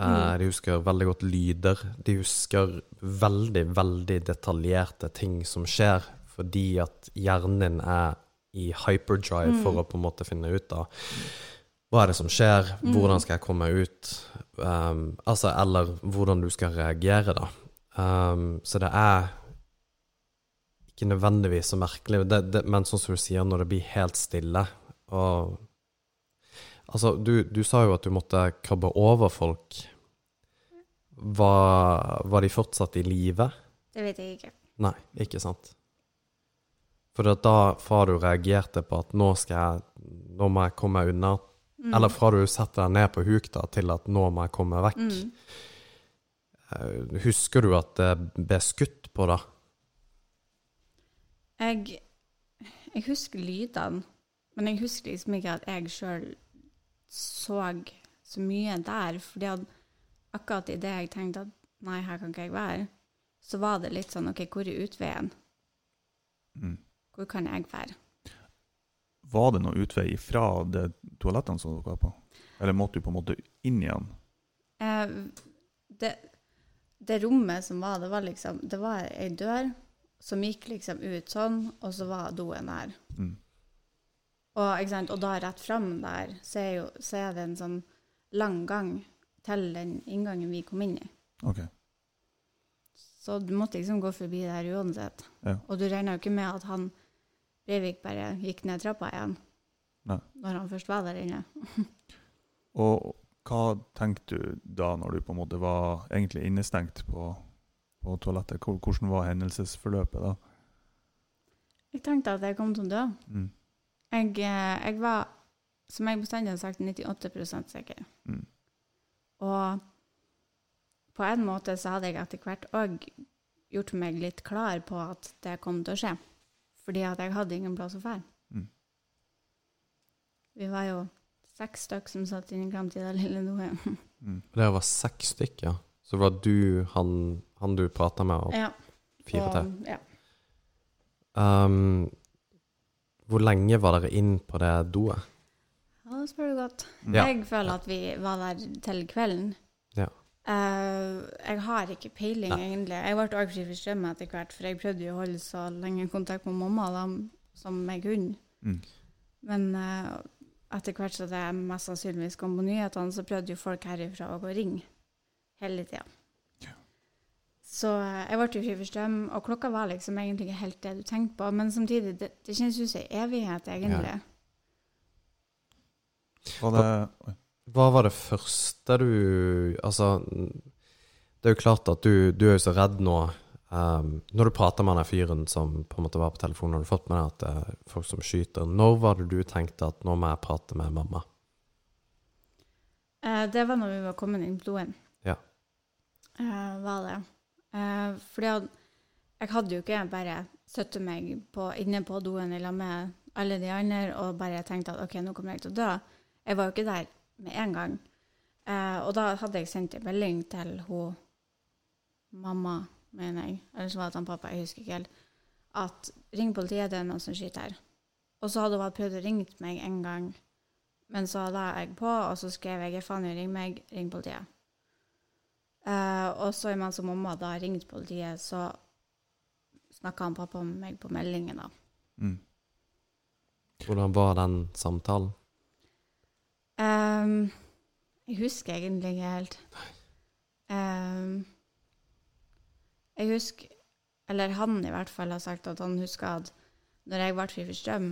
Mm. De husker veldig godt lyder. De husker veldig, veldig detaljerte ting som skjer, fordi at hjernen din er i hyperdrive Mm. for å på en måte finne ut av hva er det som skjer, Mm. hvordan skal jeg komme ut, um, altså, eller hvordan du skal reagere, da. Um, så det er ikke nødvendigvis så merkelig, det, det, men sånn som du sier, når det blir helt stille, og Altså, du, du sa jo at du måtte krabbe over folk. Var, var de fortsatt i live? Det vet jeg ikke. Nei, ikke sant. For da fra du reagerte på at nå skal jeg Nå må jeg komme meg unna, Mm. eller fra du setter deg ned på huk da, til at nå må jeg komme vekk. mm. Eh, Husker du at det ble skutt på deg? jeg, jeg husker lydene, Men jeg husker liksom ikke at jeg sjøl så så mye der. fordi at akkurat idet jeg tenkte at nei, her kan ikke jeg være, så var det litt sånn OK, hvor er utveien? Mm. Hvor kan jeg være? Var det noen utvei fra de toalettene som dere var på? Eller måtte du på en måte inn igjen? Eh, det, det rommet som var, det var liksom Det var ei dør som gikk liksom ut sånn, og så var doen der. Mm. Og, og da rett fram der, så er, jo, så er det en sånn lang gang til den inngangen vi kom inn i. Okay. Så du måtte liksom gå forbi der uansett. Ja. Og du regna jo ikke med at han Breivik bare gikk ned trappa igjen Nei. når han først var der inne. *laughs* Og hva tenkte du da, når du på en måte var egentlig innestengt på, på toalettet? Hvordan var hendelsesforløpet da? Jeg tenkte at jeg kom til å dø. Mm. Jeg, eh, jeg var, som jeg bestandig har sagt, 98 sikker. Mm. Og på en måte så hadde jeg etter hvert òg gjort meg litt klar på at det kom til å skje. Fordi at jeg hadde ingen plass å dra. Mm. Vi var jo seks stykk som satt inne i det lille Noe. Mm. Det var seks stykker. Så det var du, han, han du prata med, og Ja. fire til. ja. Um, hvor lenge var dere inn på det doet? ja, det spør du godt. Mm. Ja. Jeg føler at vi var der til kvelden. Ja. Eh, jeg har ikke peiling, Nei. egentlig. Jeg ble også fri for strøm etter hvert, for jeg prøvde jo å holde så lenge kontakt med mamma da, som jeg kunne. Mm. Men uh, etter hvert så det mest sannsynligvis kom på nyhetene, så prøvde jo folk herifra å gå og ringe hele tida. Ja. Så eh, jeg ble fri for strøm, og klokka var liksom egentlig ikke helt det du tenkte på. Men samtidig, det, det kjennes ut som evighet, egentlig. Var det Oi. Hva var det første du Altså, det er jo klart at du, du er jo så redd nå. Um, når du prater med den fyren som på en måte var på telefonen, har du fått med deg at det er folk som skyter. Når var det du tenkte at nå må jeg prate med mamma? Uh, det var når vi var kommet inn på doen. Ja. Uh, var det. Uh, fordi at jeg hadde jo ikke bare sittet meg på, inne på doen i lag med alle de andre og bare tenkte at OK, nå kommer jeg til å dø. Jeg var jo ikke der med en gang. Eh, og da hadde jeg sendt en melding til hun mamma, mener jeg, eller så var det han pappa, jeg husker ikke helt, at ring politiet, det er noen som skyter her. Og så hadde hun bare prøvd å ringe meg en gang, men så la jeg på, og så skrev jeg Fanny, ring meg, ring politiet. Eh, og så imens mamma da ringte politiet, så snakka han pappa med meg på meldingen, da. Mm. Hvordan var den samtalen? Ehm, jeg husker egentlig ikke helt. Um, jeg husker Eller han i hvert fall har sagt at han husker at når jeg ble fri for strøm,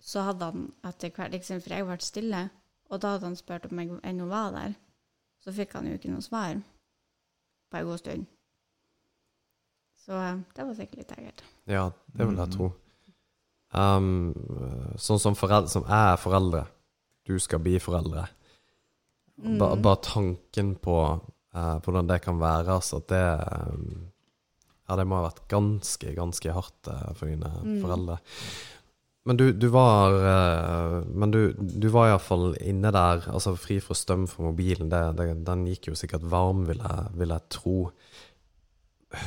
så hadde han etter hvert liksom, For jeg ble stille, og da hadde han spurt om jeg ennå var der. Så fikk han jo ikke noe svar på en god stund. Så eh, det var sikkert litt ekkelt. Ja, det vil jeg tro. Um, sånn som, foreldre, som jeg er foreldre, du skal bli foreldre. Mm. bare tanken på eh, hvordan det kan være, altså det um, Ja, det må ha vært ganske, ganske hardt eh, for dine Mm. foreldre. Men du, du var eh, Men du, du var iallfall inne der, altså fri fra støm fra mobilen. Det, det, den gikk jo sikkert varm, vil jeg, vil jeg tro.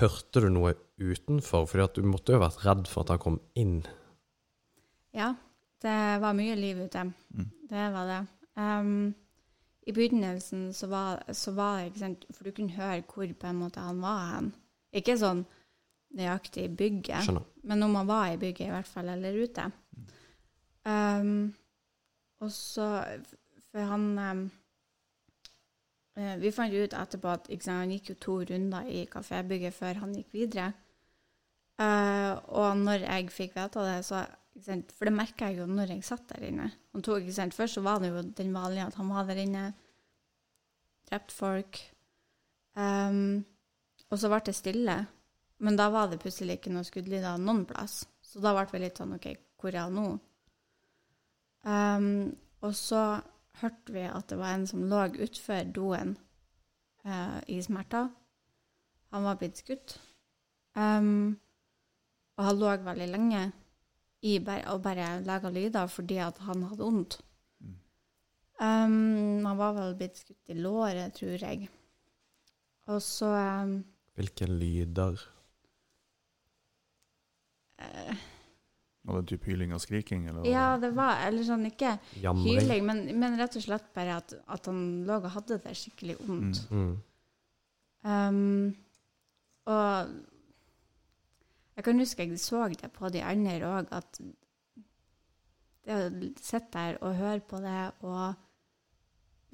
Hørte du noe utenfor? Fordi at du måtte jo ha vært redd for at han kom inn. Ja, det var mye liv ute. Mm. Det var det. Um, I begynnelsen så var, så var det ikke sant, For du kunne høre hvor på en måte han var hen. Ikke sånn nøyaktig i bygget, Skjønner. men om han var i bygget i hvert fall, eller ute. Um, og så For han eh, Vi fant ut etterpå at sant, han gikk jo to runder i kafébygget før han gikk videre. Uh, og når jeg fikk vite det, så For det merka jeg jo når jeg satt der inne. Han tok, Først så var det jo den vanlige at han var der inne, drept folk. Um, og så ble det stille. Men da var det plutselig ikke noe skuddlyder noen plass. Så da ble vi litt sånn OK, hvor er han nå? Um, og så hørte vi at det var en som lå utfor doen uh, i smerter. Han var blitt skutt. Um, og han lå veldig lenge. I bare, og bare laga lyder fordi at han hadde vondt. Mm. Um, han var vel blitt skutt i låret, tror jeg. Og så um, Hvilke lyder? Uh, Var det typ hyling og skriking? Eller? Ja, det var Eller sånn ikke Jamring? hyling, men, men rett og slett bare at, at han lå og hadde det skikkelig vondt. Mm. Um, og jeg kan huske jeg så det på de andre òg, at det å sitte der og høre på det og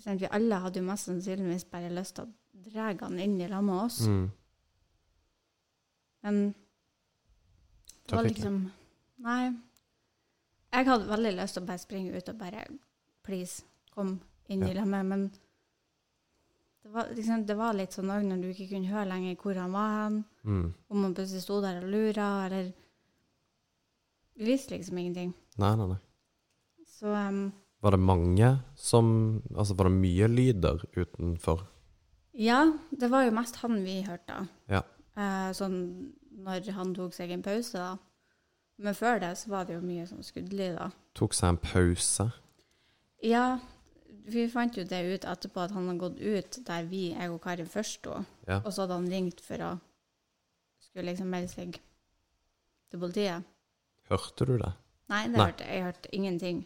sant, Vi alle hadde jo mest sannsynligvis bare lyst til å dra han inn i lag med oss. Mm. Men det var liksom Nei. Jeg hadde veldig lyst til å bare springe ut og bare Please, kom inn Ja. i lag med Men det var, liksom, det var litt sånn òg når du ikke kunne høre lenger hvor han var hen. Mm. Om han plutselig sto der og lura, eller Vi visste liksom ingenting. Nei, nei, nei. Så um, Var det mange som Altså, var det mye lyder utenfor? ja, det var jo mest han vi hørte. Ja. Eh, sånn når han tok seg en pause, da. Men før det så var det jo mye sånn skuddlyder. Tok seg en pause? Ja, vi fant jo det ut etterpå at han hadde gått ut der vi, jeg og Karin først sto. Ja. Og så hadde han ringt for å skulle liksom melde seg til politiet. Hørte du det? Nei, det Nei. hørte jeg. Jeg hørte ingenting.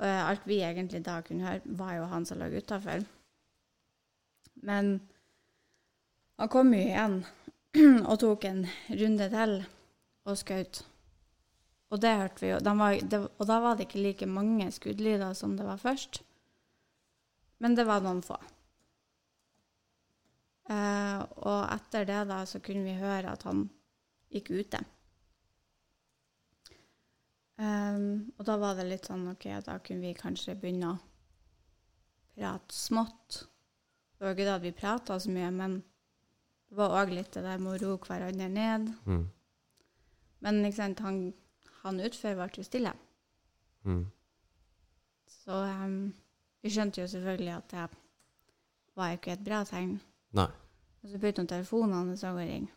Og eh, alt vi egentlig da kunne høre, var jo han som lå utafor. Men han kom jo igjen *clears throat* og tok en runde til og skjøt. Og det hørte vi jo. De var, det, og da var det ikke like mange skuddlyder som det var først. Men det var noen få. Eh, og etter det da så kunne vi høre at han gikk ute. Um, og da var det litt sånn OK, da kunne vi kanskje begynne å prate smått. Det var ikke da vi prata så mye, men det var òg litt det der med å roe hverandre ned. Mm. Men ikke sant, han, han utfor ble jo stille. Mm. Så um, vi skjønte jo selvfølgelig at det var jo ikke et bra tegn. Nei. Og så begynte telefonen hans å ringe.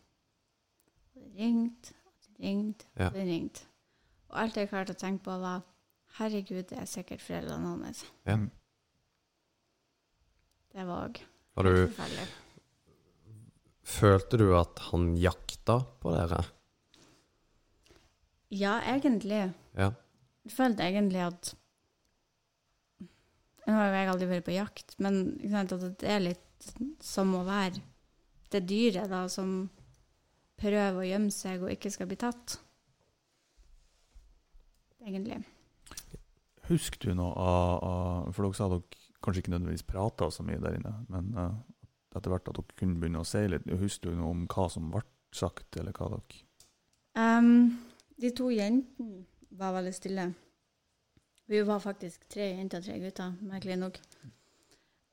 Og det ringte, og det ringte, og det ringte. Og alt jeg klarte å tenke på, var herregud, det er sikkert foreldrene hans. Ja. Mm. Det var òg forferdelig. følte du at han jakta på dere? Ja, egentlig. Ja. Jeg følte egentlig at Nå har jo jeg aldri vært på jakt, men ikke sant, at det er litt som å være det dyret da, som prøver å gjemme seg og ikke skal bli tatt. Egentlig. Husker du noe av For dere sa dere kanskje ikke nødvendigvis prata så mye der inne, men uh, etter hvert at dere kunne begynne å si litt. Husker du noe om hva som ble sagt, eller hva dere um, de to jentene var veldig stille. Vi var faktisk tre jenter og tre gutter, merkelig nok.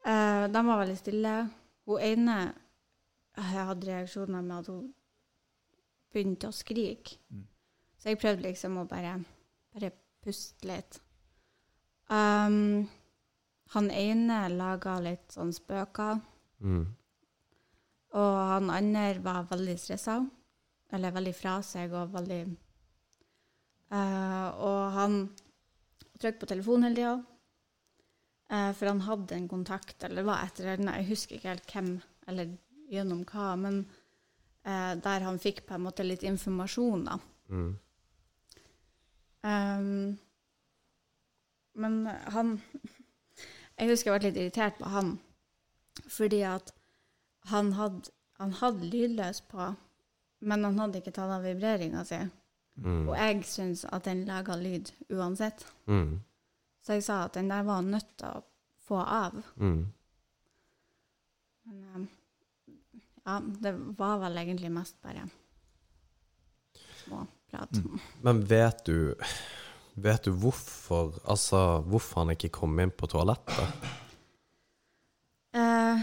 Uh, de var veldig stille. Hun ene eh, hadde reaksjoner med at hun begynte å skrike. Mm. Så jeg prøvde liksom å bare, bare puste litt. Um, han ene laga litt sånn spøker. Mm. Og han andre var veldig stressa, eller veldig fra seg og veldig uh, Og han trykte på telefonen hele tida, eh, for han hadde en kontakt, eller det var et eller annet, jeg husker ikke helt hvem eller gjennom hva, men eh, der han fikk på en måte litt informasjon, da. Mm. Um, men han Jeg husker jeg ble litt irritert på han, fordi at han hadde, han hadde lydløs på, men han hadde ikke tatt av vibreringa si. Mm. Og jeg syns at den laga lyd uansett. Mm. Så jeg sa at den der var nødt til å få av. Mm. Men um, ja, det var vel egentlig mest bare småprat. Mm. Men vet du Vet du hvorfor Altså, hvorfor han ikke kom inn på toalettet? Eh,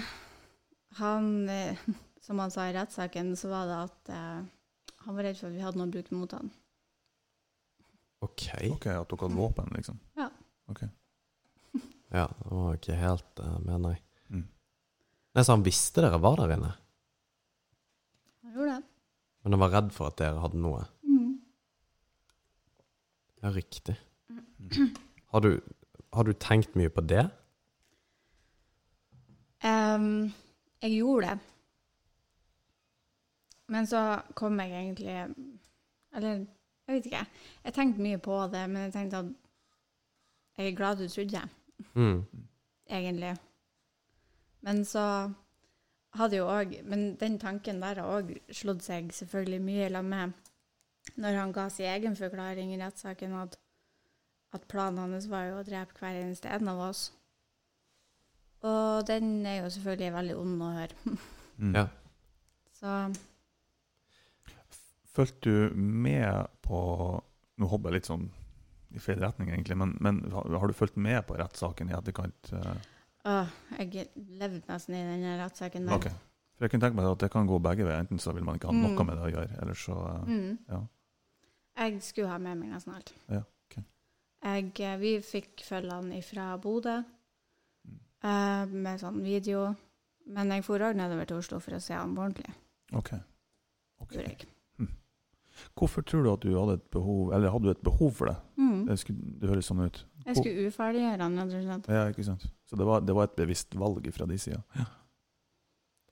han, eh, *laughs* som han sa i rettssaken, så var det at eh, han var redd for at vi hadde noe å bruke mot han. OK. Ok, at dere hadde våpen, liksom? Ja. Ok. *laughs* Ja, det var ikke helt uh, med, nei. Mm. Nei, Så han visste dere var der inne, Han gjorde det. men han var redd for at dere hadde noe? Mm. Ja, riktig. *clears throat* Har du, har du tenkt mye på det? Um, jeg gjorde det. Men så kom jeg egentlig Eller, jeg vet ikke. Jeg tenkte mye på det, men jeg tenkte at jeg er glad du trodde det, Mm. egentlig. Men så hadde jo òg Men den tanken der har òg slått seg selvfølgelig mye i lag med når han ga sin egen forklaring i rettssaken, at, at planen hans var jo å drepe hver eneste en av oss. Og den er jo selvfølgelig veldig ond å høre. Mm. Ja. Så Fulgte du med på Nå hopper jeg litt sånn i feil retning, egentlig, men, men har, du fulgt med på rettssaken i etterkant? Uh? Jeg levde nesten i den rettssaken der. Okay. For jeg kunne tenke meg at det kan gå begge veier. Enten så vil man ikke ha Mm. noe med det å gjøre, eller så eh, Mm. Ja. Jeg skulle ha med meg nesten alt. Ja, okay. Jeg, eh, vi fikk følge fra Bodø Mm. uh, med sånn video. Men jeg for òg nedover til Oslo for å se ham ordentlig. Ok. Okay. Gjorde jeg. Hvorfor tror du at du hadde et behov Eller hadde du et behov for det? Mm. Det, skulle, det høres sånn ut. Jeg skulle uferdiggjøre han, rett og slett. Ja, ikke sant? Så det var, det var et bevisst valg fra de sida.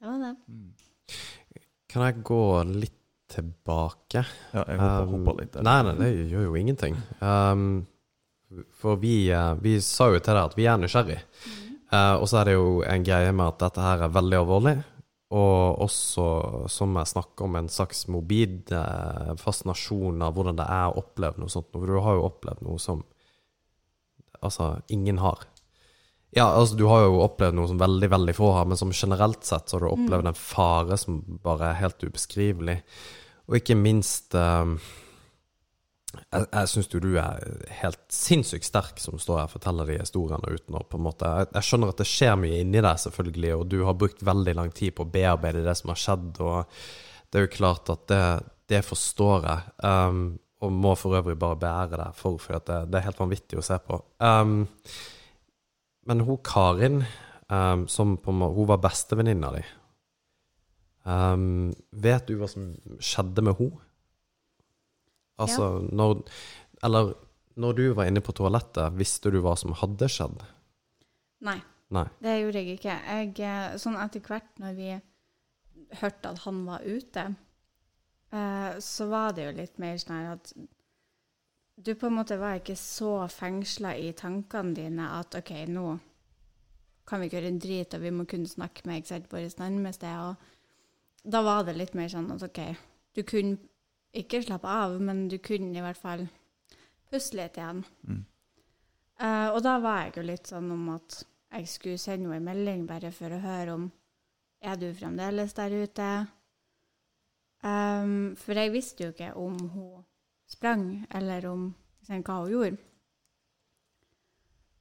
Det var det. Mm. Kan jeg gå litt tilbake? Ja, jeg hoppa, Um, hoppa litt der. Nei, nei, det gjør jo ingenting. Um, for vi, eh, vi sa jo til deg at vi er nysgjerrig. Eh, og så er det jo en greie med at dette her er veldig alvorlig. Og også, som jeg snakker om, en slags morbid eh, fascinasjon av hvordan det er å oppleve noe sånt. For du har jo opplevd noe som altså ingen har. Ja, altså du har jo opplevd noe som veldig, veldig få har, men som generelt sett så har du opplevd en fare som bare er helt ubeskrivelig. Og ikke minst eh, Jeg, jeg syns jo du er helt sinnssykt sterk som står her og forteller de historiene uten å på en måte jeg, jeg skjønner at det skjer mye inni deg, selvfølgelig, og du har brukt veldig lang tid på å bearbeide det som har skjedd, og det er jo klart at det, det forstår jeg. Um, og må for øvrig bare beære deg for, for det, det er helt vanvittig å se på. Um, men hun Karin, um, som på hun var bestevenninna di um, Vet du hva som skjedde med henne? Altså, når Eller når du var inne på toalettet, visste du hva som hadde skjedd? Nei, Nei. det gjorde jeg ikke. Jeg, eh, sånn etter hvert når vi hørte at han var ute, eh, så var det jo litt mer sånn at du på en måte var ikke så fengsla i tankene dine at OK, nå kan vi ikke gjøre en drit, og vi må kunne snakke med våre nærmeste. Og da var det litt mer sånn at OK, du kunne ikke slappe av, men du kunne i hvert fall puste litt igjen. Mm. Uh, og da var jeg jo litt sånn om at jeg skulle sende henne en melding bare for å høre om er du fremdeles der ute. Um, for jeg visste jo ikke om hun sprang, eller om liksom, hva hun gjorde.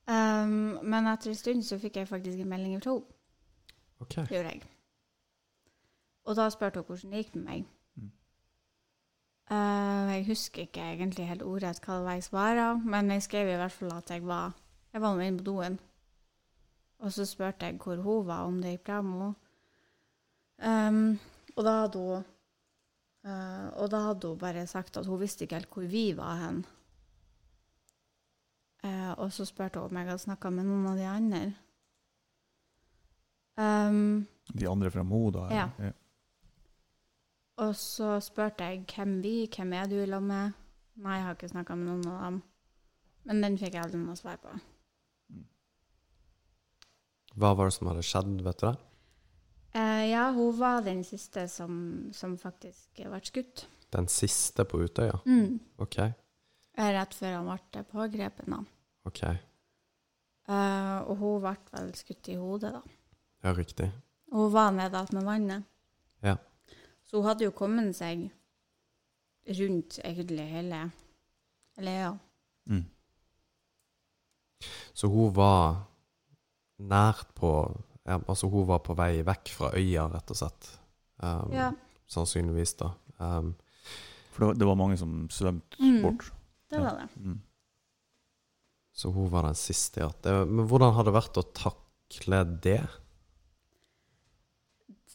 Um, men etter en stund så fikk jeg faktisk en melding fra henne. Okay. Det gjorde jeg. Og da spurte hun hvordan det gikk med meg. Eh, jeg husker ikke egentlig helt ordrett hva det var jeg svarte, men jeg skrev i hvert fall at jeg var Jeg var nå inne på doen. Og så spurte jeg hvor hun var, om det gikk bra med henne. Um, og da hadde hun uh, Og da hadde hun bare sagt at hun visste ikke helt hvor vi var hen. Uh, og så spurte hun om jeg hadde snakka med noen av de andre. Um, De andre fra Mo, da? Ja. eller? Og så spurte jeg hvem vi, hvem er du i lag med? Nei, jeg har ikke snakka med noen av dem. Men den fikk jeg aldri noe svar på. Hva var det som hadde skjedd, vet du det? Eh, ja, hun var den siste som, som faktisk ble skutt. Den siste på Utøya? Mm. Ok. Rett før han ble pågrepet. da. Ok. Eh, og hun ble vel skutt i hodet, da. Ja, riktig. Og hun var nede med vannet. Ja. Så hun hadde jo kommet seg rundt egentlig hele Eller ja. Mm. Så hun var nært på ja, Altså, hun var på vei vekk fra øya, rett og slett. Um, ja. Sannsynligvis, da. Um, For det var, mange som svømte Mm. bort. Det var det. Mm. så hun var den siste, ja. Det, men hvordan har det vært å takle det?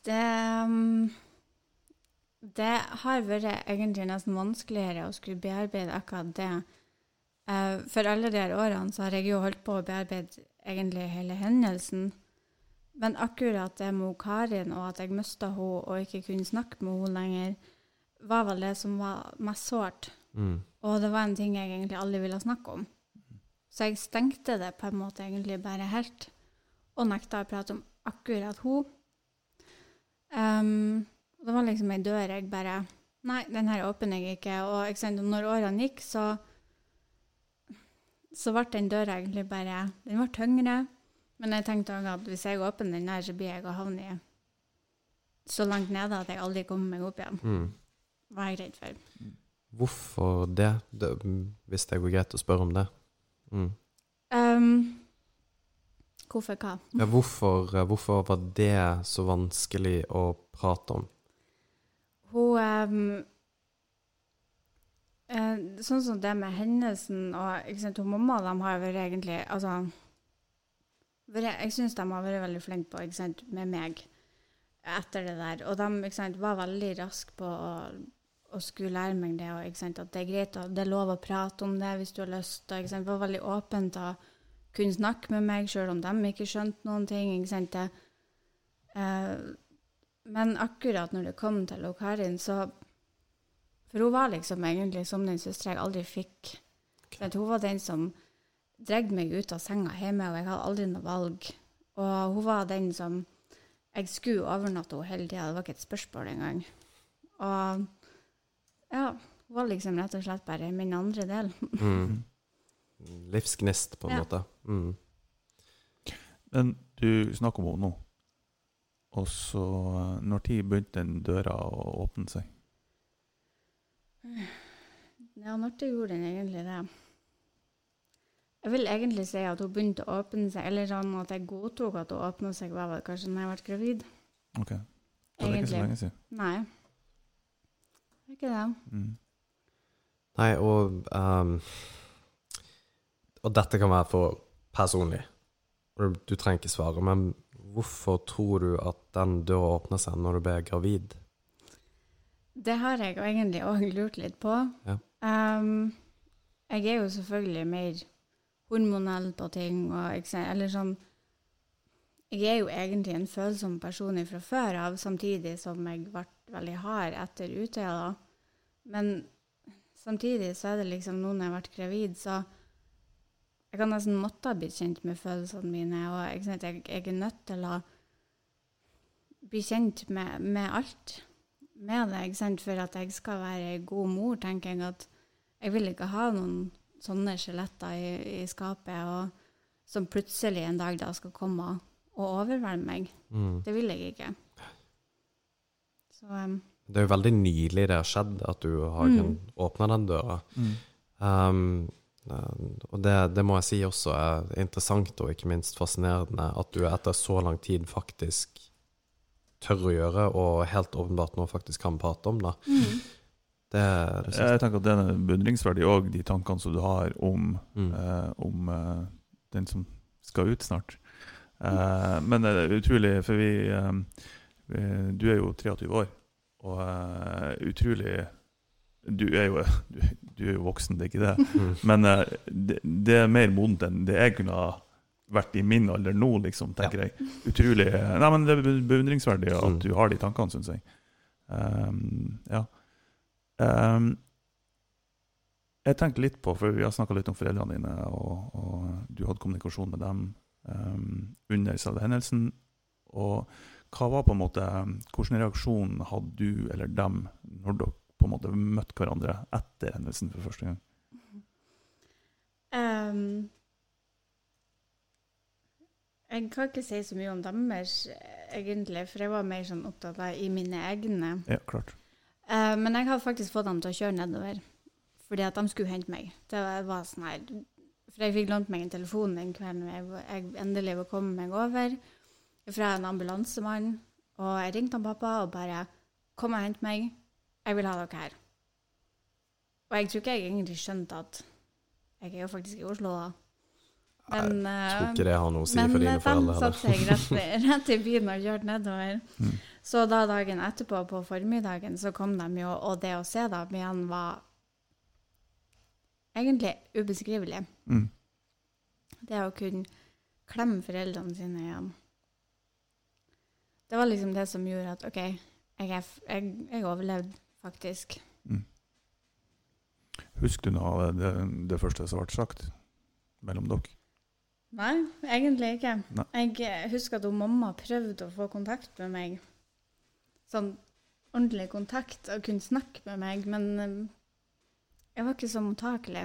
Det um, Det har vært egentlig nesten vanskeligere å skulle bearbeide akkurat det Eh, for alle de her årene så har jeg jo holdt på å bearbeide egentlig hele hendelsen. Men akkurat det med Karin, og at jeg mista henne og ikke kunne snakke med henne lenger, var vel det som var mest sårt. Mm. Og det var en ting jeg egentlig aldri ville snakke om. Så jeg stengte det på en måte egentlig bare helt, og nekta å prate om akkurat henne. Um, det var liksom ei dør jeg bare Nei, den her åpner jeg ikke. Og ikke sant, når årene gikk, så så ble den døra egentlig bare Den ble tyngre. Men jeg tenkte også at hvis jeg åpner den der, så blir jeg å havne i så langt nede at jeg aldri kommer meg opp igjen. Mm. Var jeg redd for. Hvorfor det? det? Hvis det går greit å spørre om det. Mm. Um, hvorfor hva? Ja, hvorfor, eh, hvorfor var det så vanskelig å prate om? Um, Sånn som det med hendelsen og ikke sant, hun mamma de har vært egentlig altså, Jeg syns de har vært veldig flinke på ikke sant, med meg etter det der. Og de sant, var veldig raske på å, å skulle lære meg det. Og, sant, at det er greit, og det er lov å prate om det hvis du har lyst. Og, sant, var veldig åpent og kunne snakke med meg, sjøl om de ikke skjønte noen ting. ikke sant, det, eh, men akkurat når det kom til hun Karin, så For hun var liksom egentlig som den søstera jeg aldri fikk. For at hun var den som dreg meg ut av senga hjemme, og jeg hadde aldri noe valg. Og hun var den som Jeg skulle overnatte henne hele tida, det var ikke et spørsmål engang. Og ja, hun var liksom rett og slett bare min andre del. Mm. Livsgnist, på en Ja. måte. Mm. Men du snakker om henne nå. Og så, eh, når tid begynte den døra å åpne seg? Ja, når det gjorde den egentlig det? Jeg vil egentlig si at hun begynte å åpne seg, eller sånn at jeg godtok at hun åpna seg, var vel kanskje når jeg ble gravid. Ok. Så det er ikke så lenge siden. Nei. Det er ikke det. Mm. Nei, og um, Og dette kan være for personlig. Du, du trenger ikke svare, men hvorfor tror du at den døra åpner seg når du blir gravid? Det har jeg egentlig òg lurt litt på. Ja. Um, jeg er jo selvfølgelig mer hormonell på ting, og eller sånn Jeg er jo egentlig en følsom person fra før av, samtidig som jeg ble veldig hard etter Utøya. Men samtidig så er det liksom nå når jeg ble gravid, så jeg kan nesten måtte ha blitt kjent med følelsene mine, og jeg, jeg er nødt til å bli kjent med, med alt med det, ikke sant? for at jeg skal være ei god mor, tenker jeg at jeg vil ikke ha noen sånne skjeletter i, i skapet og, som plutselig en dag da skal komme og overvelde meg. Mm. Det vil jeg ikke. Så um, Det er jo veldig nylig det har skjedd, at du har Mm. åpna den døra. Mm. Um, og det, det må jeg si også er interessant og ikke minst fascinerende, at du etter så lang tid faktisk tør å gjøre, og helt åpenbart nå faktisk kan prate om det. mm. Det, det Jeg tenker at det er beundringsverdig òg, de tankene som du har om, Mm. eh, om eh, den som skal ut snart. Eh, men det er utrolig, for vi, eh, vi Du er jo 23 år, og eh, utrolig du er, jo, du, er jo voksen, det er ikke det. *laughs* Mm. Men eh, det, det er mer modent enn det jeg kunne ha vært i min alder nå, liksom, tenker jeg. Utrolig Nei, men det er beundringsverdig at Mm. du har de tankene, syns jeg. Um, ja. Um, jeg tenkte litt på, for vi har snakka litt om foreldrene dine, og, og du hadde kommunikasjon med dem um, under selve hendelsen. Og hva var på en måte Hvilken reaksjon hadde du eller dem når dere på en måte møtte hverandre etter hendelsen for første gang? Um, jeg kan ikke si så mye om deres, egentlig, for jeg var mer sånn opptatt av i mine egne. Ja, klart. Uh, men jeg hadde faktisk fått dem til å kjøre nedover, fordi at de skulle hente meg. Det var, var sånn her, For jeg fikk lånt meg en telefon den kvelden jeg, jeg endelig var kommet meg over, fra en ambulansemann. Og jeg ringte han pappa og bare 'Kom og hent meg. Jeg vil ha dere her'. Og jeg tror ikke jeg egentlig skjønte at jeg er jo faktisk i Oslo, da. Men, Jeg tror eh, ikke det har noe å si men for foreldre. dine de foreldre. satte heller. seg rett, *laughs* rett i bilen og kjørte nedover. Mm. Så da dagen etterpå, på formiddagen, så kom de jo, og det å se dem igjen var egentlig ubeskrivelig. Mm. Det å kunne klemme foreldrene sine igjen. Det var liksom det som gjorde at OK, jeg, jeg, jeg overlevde faktisk. Mm. Husker du noe av det, det første som ble sagt mellom dere? Nei, egentlig ikke. Nei. Jeg eh, husker at mamma prøvde å få kontakt med meg. Sånn ordentlig kontakt, og kunne snakke med meg, men eh, jeg var ikke så mottakelig.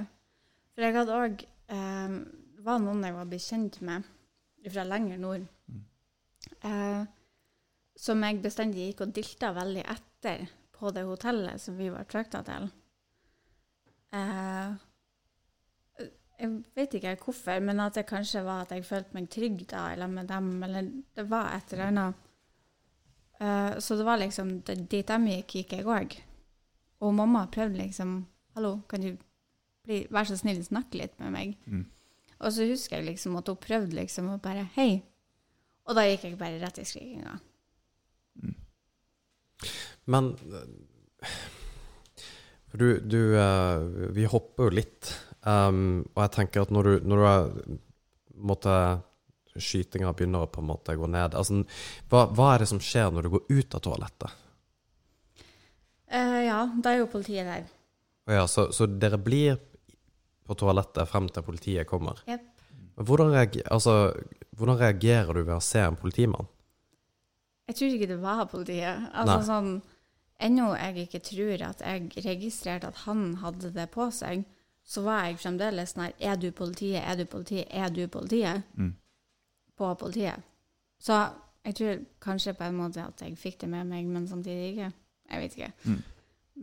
For jeg hadde òg eh, var noen jeg var blitt kjent med fra lenger nord, Mm. eh, som jeg bestandig gikk og dilta veldig etter på det hotellet som vi var frakta til. Eh, jeg vet ikke hvorfor, men at det kanskje var at jeg følte meg trygg da, eller med dem, eller det var et eller annet. Eh, så det var liksom dit de gikk, gikk jeg òg. Og mamma prøvde liksom Hallo, kan du bli, være så snill snakke litt med meg? Mm. Og så husker jeg liksom at hun prøvde liksom å bare Hei. Og da gikk jeg bare rett i skrikinga. Men eh, du, du uh, Vi hopper jo litt. Um, og jeg tenker at når du, når du måtte, Skytinga begynner å på en måte gå ned altså, hva, hva er det som skjer når du går ut av toalettet? Uh, ja, da er jo politiet der. Oh, ja, så, så dere blir på toalettet frem til politiet kommer? Yep. Hvordan, reager, altså, hvordan reagerer du ved å se en politimann? Jeg tror ikke det var politiet. Altså Nei. sånn Ennå jeg ikke tror at jeg registrerte at han hadde det på seg, så var jeg fremdeles sånn her Er du politiet? Er du politiet? Er du politiet? Mm. På politiet. Så jeg tror kanskje på en måte at jeg fikk det med meg, men samtidig ikke. Jeg vet ikke. Mm.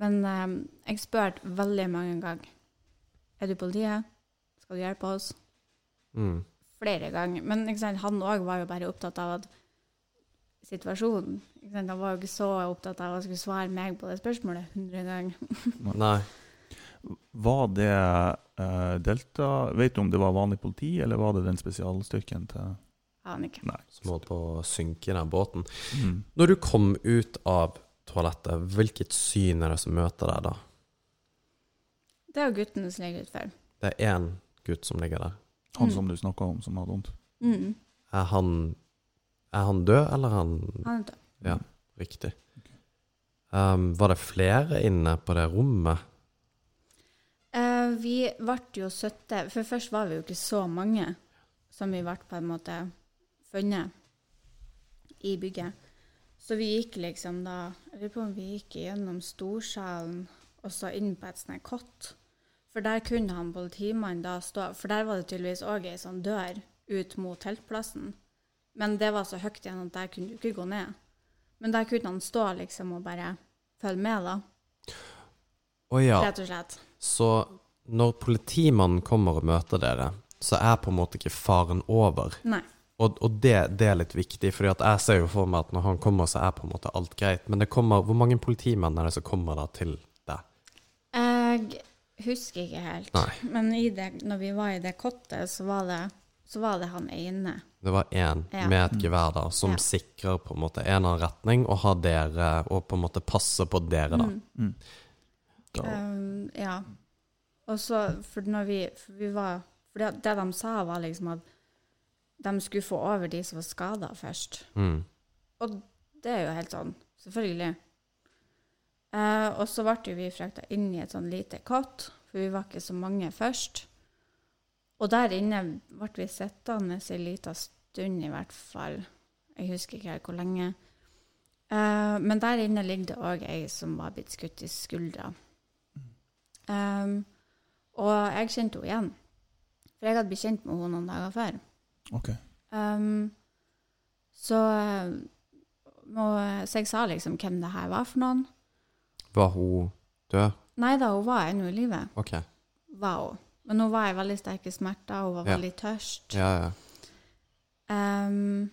Men um, jeg spurte veldig mange ganger Er du politiet? Skal du hjelpe oss? Mm. flere ganger. Men ikke sant, han òg var jo bare opptatt av at situasjonen ikke sant? Han var jo ikke så opptatt av å skulle svare meg på det spørsmålet 100 ganger. Nei. Var det uh, Delta Vet du om det var vanlig politi, eller var det den spesialstyrken til Aner ikke. Nei. Som holdt på å synke i den båten. Mm. Når du kom ut av toalettet, hvilket syn er det som møter deg da? Det er jo gutten som ligger utfor. Det er én gutt som ligger der. Han Mm. som du snakka om, som hadde vondt. Mm. Er han, er han død, eller er han Han er død. Ja, riktig. Um, var det flere inne på det rommet? Uh, vi ble jo 70 For først var vi jo ikke så mange som vi ble på en måte funnet i bygget. Så vi gikk liksom da Jeg lurer på om vi gikk gjennom storsalen og så inn på et sånt kott. For der kunne han politimannen da stå For der var det tydeligvis òg ei sånn dør ut mot teltplassen. Men det var så høyt igjen at der kunne du ikke gå ned. Men der kunne han stå liksom og bare følge med, da. Å ja, Rett og slett. så når politimannen kommer og møter dere, så er på en måte ikke faren over. Nei. Og, og det, det er litt viktig, fordi jeg ser jo for meg at når han kommer, så er på en måte alt greit. Men det kommer, hvor mange politimenn er det som kommer da til deg? Jeg husker ikke helt. Nei. Men i det, når vi var i det kottet, så var det, så var det han ene. Det var én Ja. med et gevær da, som Ja. sikrer på en måte en annen retning, og har dere, og på en måte passer på dere da. Mm. Mm. Da, Um, ja. Og så, for når vi, for vi var For det, det de sa, var liksom at de skulle få over de som var skada først. Mm. Og det er jo helt sånn, selvfølgelig. Uh, og så ble vi frakta inn i et sånn lite kott, for vi var ikke så mange først. Og der inne ble vi sittende en liten stund, i hvert fall. Jeg husker ikke helt hvor lenge. Uh, men der inne ligger det òg ei som var blitt skutt i skuldra. Um, og jeg kjente henne igjen. For jeg hadde blitt kjent med henne noen dager før. Okay. Um, så, og, så jeg sa liksom hvem det her var for noen. Var hun død? Nei da, hun var ennå i live. Okay. Var hun. Men hun var i veldig sterke smerter, hun var Ja. veldig tørst. Ja, ja. Um,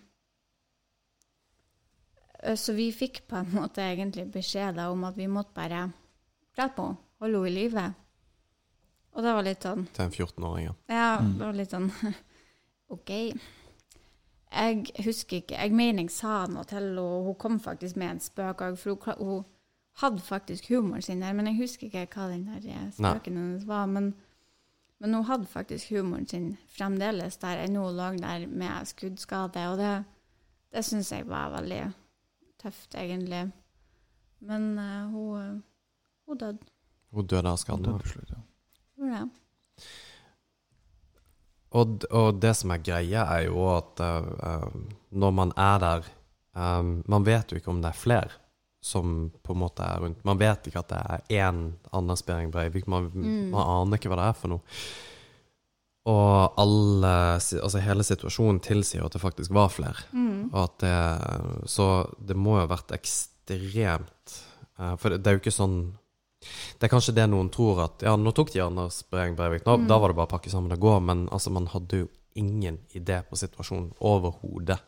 så vi fikk på en måte egentlig beskjed om at vi måtte bare prate på henne, holde henne i live. Og det var litt sånn Til en 14-åring, ja. Ja, Mm. det var litt sånn *laughs* OK. Jeg husker ikke Jeg mener jeg sa noe til henne, og hun kom faktisk med en spøk òg, for hun, hun hadde faktisk humor sin der, men jeg husker ikke hva den der eh, spøken hennes var. Men Men hun hadde faktisk humoren sin fremdeles der ennå hun lå der med skuddskade, og det, det syns jeg var veldig tøft, egentlig. Men uh, hun, eh, hun døde. Hun døde av skaden. døde til slutt, ja. Gjorde det. Og, og det som er greia, er jo at uh, når man er der um, Man vet jo ikke om det er flere som på en måte er rundt. Man vet ikke at det er én Anders Behring Breivik. Man, Mm. man aner ikke hva det er for noe. Og alle, altså hele situasjonen tilsier at det faktisk var flere. Mm. Og at det, så det må jo ha vært ekstremt eh, For det, det er jo ikke sånn Det er kanskje det noen tror at Ja, nå tok de Anders Behring Breivik, nå, Mm. da var det bare å pakke sammen og gå. Men altså, man hadde jo ingen idé på situasjonen overhodet.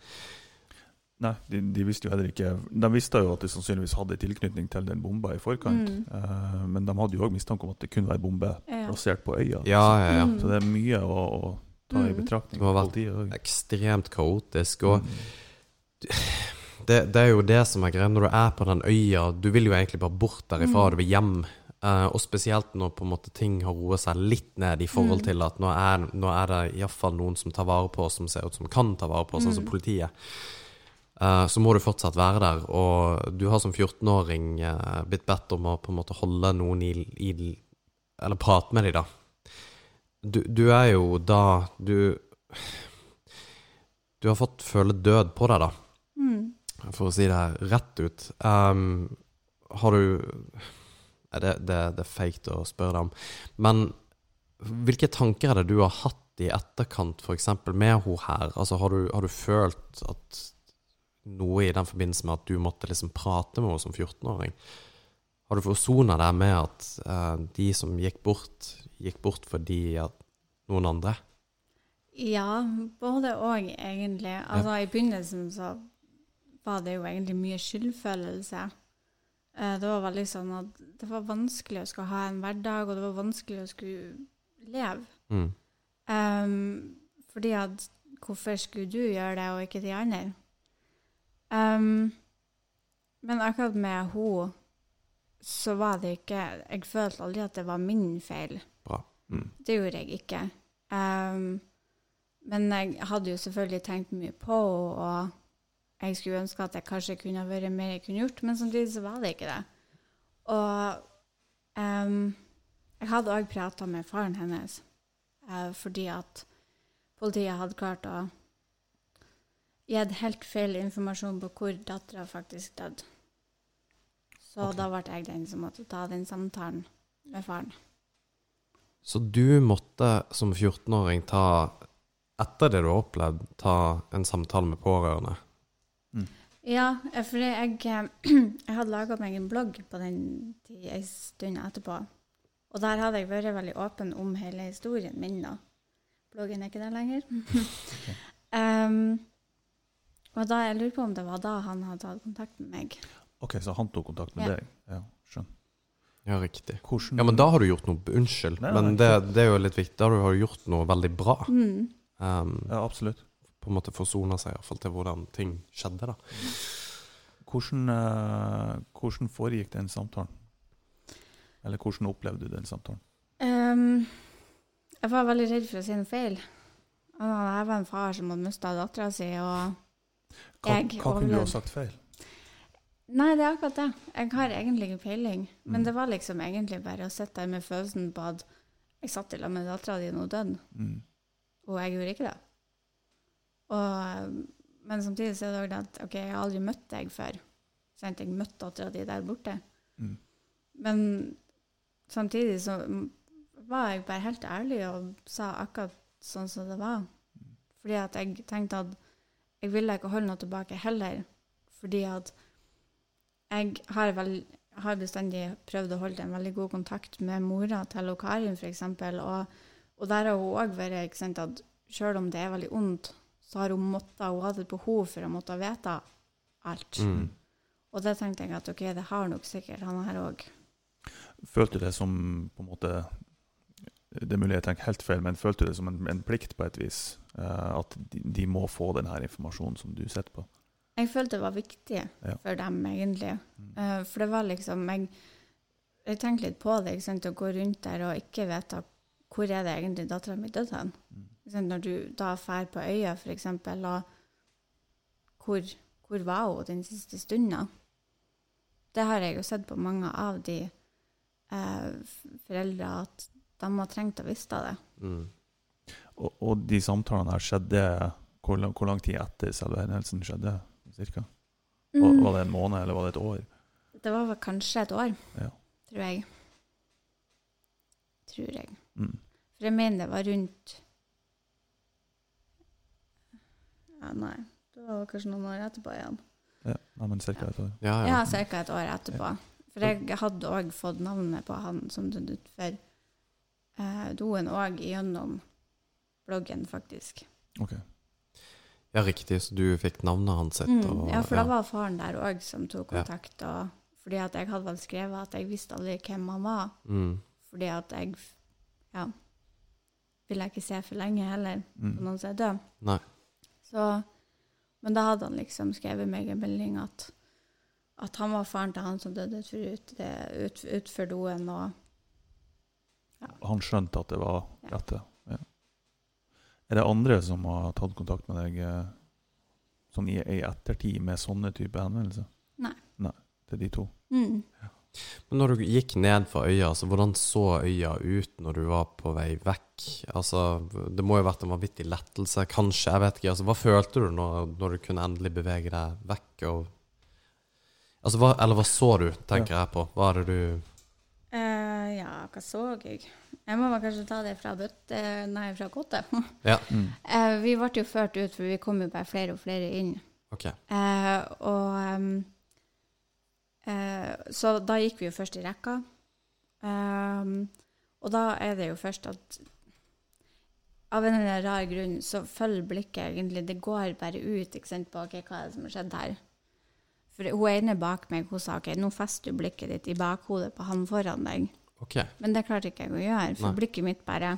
Nei, de, de visste jo heller ikke De visste jo at de sannsynligvis hadde tilknytning til den bomba i forkant. Mm. Uh, men de hadde jo òg mistanke om at det kunne være bombe Ja. plassert på øya. Ja, ja, ja. Mm. Så det er mye å, å ta i Mm. betraktning. Det må ha vært. Ekstremt kaotisk. Og Mm. det, det er jo det som er greia når du er på den øya. Du vil jo egentlig bare bort derifra, Mm. du vil hjem. Uh, og spesielt når på en måte ting har roet seg litt ned i forhold Mm. til at nå er, nå er det iallfall noen som tar vare på oss, som ser ut som kan ta vare på oss, altså Mm. politiet. Eh, så må du fortsatt være der. Og du har som 14-åring eh, blitt bedt om å på en måte holde noen i, i Eller prate med dem, da. Du, du er jo da Du Du har fått føle død på deg, da Mm. for å si det rett ut. Um, har du det, det, det er feigt å spørre deg om. Men hvilke tanker er det du har hatt i etterkant, f.eks. med hun her? Altså, har du, har du følt at noe i den forbindelse med at du måtte liksom prate med henne som 14-åring? Har du forsona deg med at uh, de som gikk bort, gikk bort fordi at noen andre? Ja, både og, egentlig. Altså, I begynnelsen så var det jo egentlig mye skyldfølelse. Uh, Det var veldig sånn at det var vanskelig å skulle ha en hverdag, og det var vanskelig å skulle leve. Mm. Um, fordi at hvorfor skulle du gjøre det, og ikke de andre? Ehm, men akkurat med hun så var det ikke Jeg følte aldri at det var min feil. Bra. Mm. Det gjorde jeg ikke. Um, men jeg hadde jo selvfølgelig tenkt mye på og jeg skulle ønske at jeg kanskje kunne vært mer jeg kunne gjort, men samtidig så var det ikke det. Og um, jeg hadde òg prata med faren hennes, uh, fordi at politiet hadde klart å gi helt feil informasjon på hvor dattera faktisk døde. Så okay. da ble jeg den som måtte ta den samtalen med faren. Så du måtte som 14-åring ta, etter det du har opplevd, ta en samtale med pårørende? Ja, for jeg, *clears throat* jeg hadde laga meg en blogg på den tid en stund etterpå. Og der hadde jeg vært veldig åpen om hele historien min. da. Bloggen er ikke der lenger. *laughs* um, og da jeg lurer på om det var da han hadde tatt kontakt med meg. Ok, så han tok kontakt med Ja. deg? Ja, skjønner. Ja, riktig. Hvordan Ja, men da har du gjort noe Unnskyld, Nei, men det, det er jo litt viktig. Da har du gjort noe veldig bra. Mm. Um, Ja, absolutt. på en måte forsona seg i hvert fall til hvordan ting skjedde, da. Hvordan, uh, hvordan foregikk den samtalen? Eller hvordan opplevde du den samtalen? Um, jeg var veldig redd for å si noe feil. Jeg var en far som hadde mista dattera si, og Hva, Jeg hva kunne du ha sagt feil? Nei, det er akkurat det. Jeg har egentlig ikke peiling. Men Mm. det var liksom egentlig bare å sitte der med følelsen på at jeg satt i lag med dattera di og døde, Mm. og jeg gjorde ikke det. Og, men samtidig så er det også det at OK, jeg har aldri møtt deg før. Sant? Jeg møtte dattera di der borte. Mm. Men samtidig så var jeg bare helt ærlig og sa akkurat sånn som det var. Fordi at jeg tenkte at jeg ville ikke holde noe tilbake heller. Fordi at jeg har, vel, har bestandig prøvd å holde en veldig god kontakt med mora til Karin, f.eks. Og, og der har hun òg vært ikke sant, at selv om det er veldig ondt, så har hun måttet, hun hatt et behov for å måtte vite alt. Mm. Og det tenkte jeg at ok, det har nok sikkert han her òg. Følte du det som på en måte Det er mulig jeg tenker helt feil, men følte du det som en, en plikt på et vis? Uh, at de, de må få denne informasjonen som du sitter på? Jeg følte det var viktig Ja. for dem, egentlig. Eh, for det var liksom Jeg, jeg tenkte litt på det, å gå rundt der og ikke vite hvor er det egentlig dattera mi døde hen? Mm. Når du da drar på øya, eksempel, og hvor, hvor var hun den siste stunda? Det har jeg jo sett på mange av de eh, foreldre at de har trengt å visste det. Mm. Og, og de samtalene her skjedde hvor, hvor lang tid etter selve hendelsen skjedde? Cirka? Var, Mm. var det en måned, eller var det et år? Det var vel kanskje et år, Ja. tror jeg. Tror jeg. Mm. For jeg mener det var rundt Ja, nei. Det var kanskje noen år etterpå igjen. Ja, nei, men cirka et år. Ja, Ja, ja. ca. et år etterpå. For jeg hadde òg fått navnet på han som døde utfor eh, doen òg gjennom bloggen, faktisk. Ok. ja, riktig. Så du fikk navnet hans etter Mm, ja, for da var faren der òg som tok Ja. kontakt. Og, fordi at jeg hadde vel skrevet at jeg visste aldri hvem han var. mm. Fordi at jeg ja, ville ikke se for lenge heller på Mm. noen som er død. Nei. Så, men da hadde han liksom skrevet meg en melding at, at han var faren til han som døde ut, ut, utfor doen. Og Han skjønte at det var dette. rette? Ja. Er det andre som har tatt kontakt med deg sånn i, i ettertid med sånne type henvendelser? Nei. Nei, Det er de to. mm. Men når du gikk ned fra øya, altså, hvordan så øya ut når du var på vei vekk? Altså, det må jo ha vært en vanvittig lettelse, kanskje, jeg vet ikke. Altså, hva følte du når, når du kunne endelig bevege deg vekk? Og, altså, hva, eller hva så du, tenker jeg på? Hva er det du ja, hva så jeg? Jeg må kanskje ta det fra bøtte... Nei, fra kottet. Ja, Mm. *laughs* Eh, vi ble jo ført ut, for vi kom jo bare flere og flere inn. Okay. Eh, og um, eh, Så da gikk vi jo først i rekka. Um, og da er det jo først at Av en eller annen rar grunn så følger blikket egentlig Det går bare ut ikke sant, på okay, hva er det som har skjedd her. For hun ene bak meg hun sa ok, nå fester du blikket ditt i bakhodet på han foran deg. Ok. Men det klarte ikke jeg å gjøre, for Nei. blikket mitt bare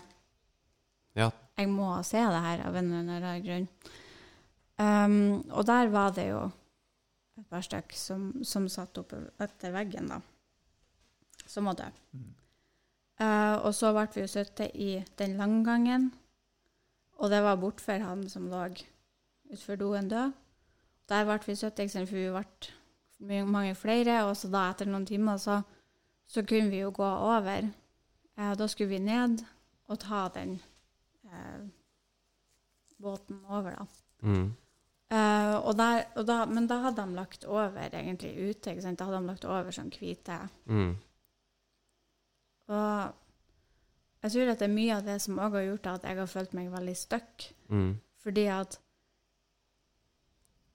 Ja. Jeg må se det her av en eller annen grunn. Um, og der var det jo et par stykk som, som satt oppe etter veggen, da. Som døde. Mm. Uh, og så ble vi jo sittet i den langgangen, og det var bortfor han som lå utfor doen død. Der ble vi sittet, for vi ble mange flere, og så da etter noen timer så, så kunne vi jo gå over. Eh, da skulle vi ned og ta den eh, båten over, da. Mm. Eh, og der, og da, men da hadde de lagt over egentlig ute. Ikke sant? Da hadde de lagt over sånn hvite. Mm. Og jeg tror at det er mye av det som òg har gjort at jeg har følt meg veldig stuck. Mm. Fordi at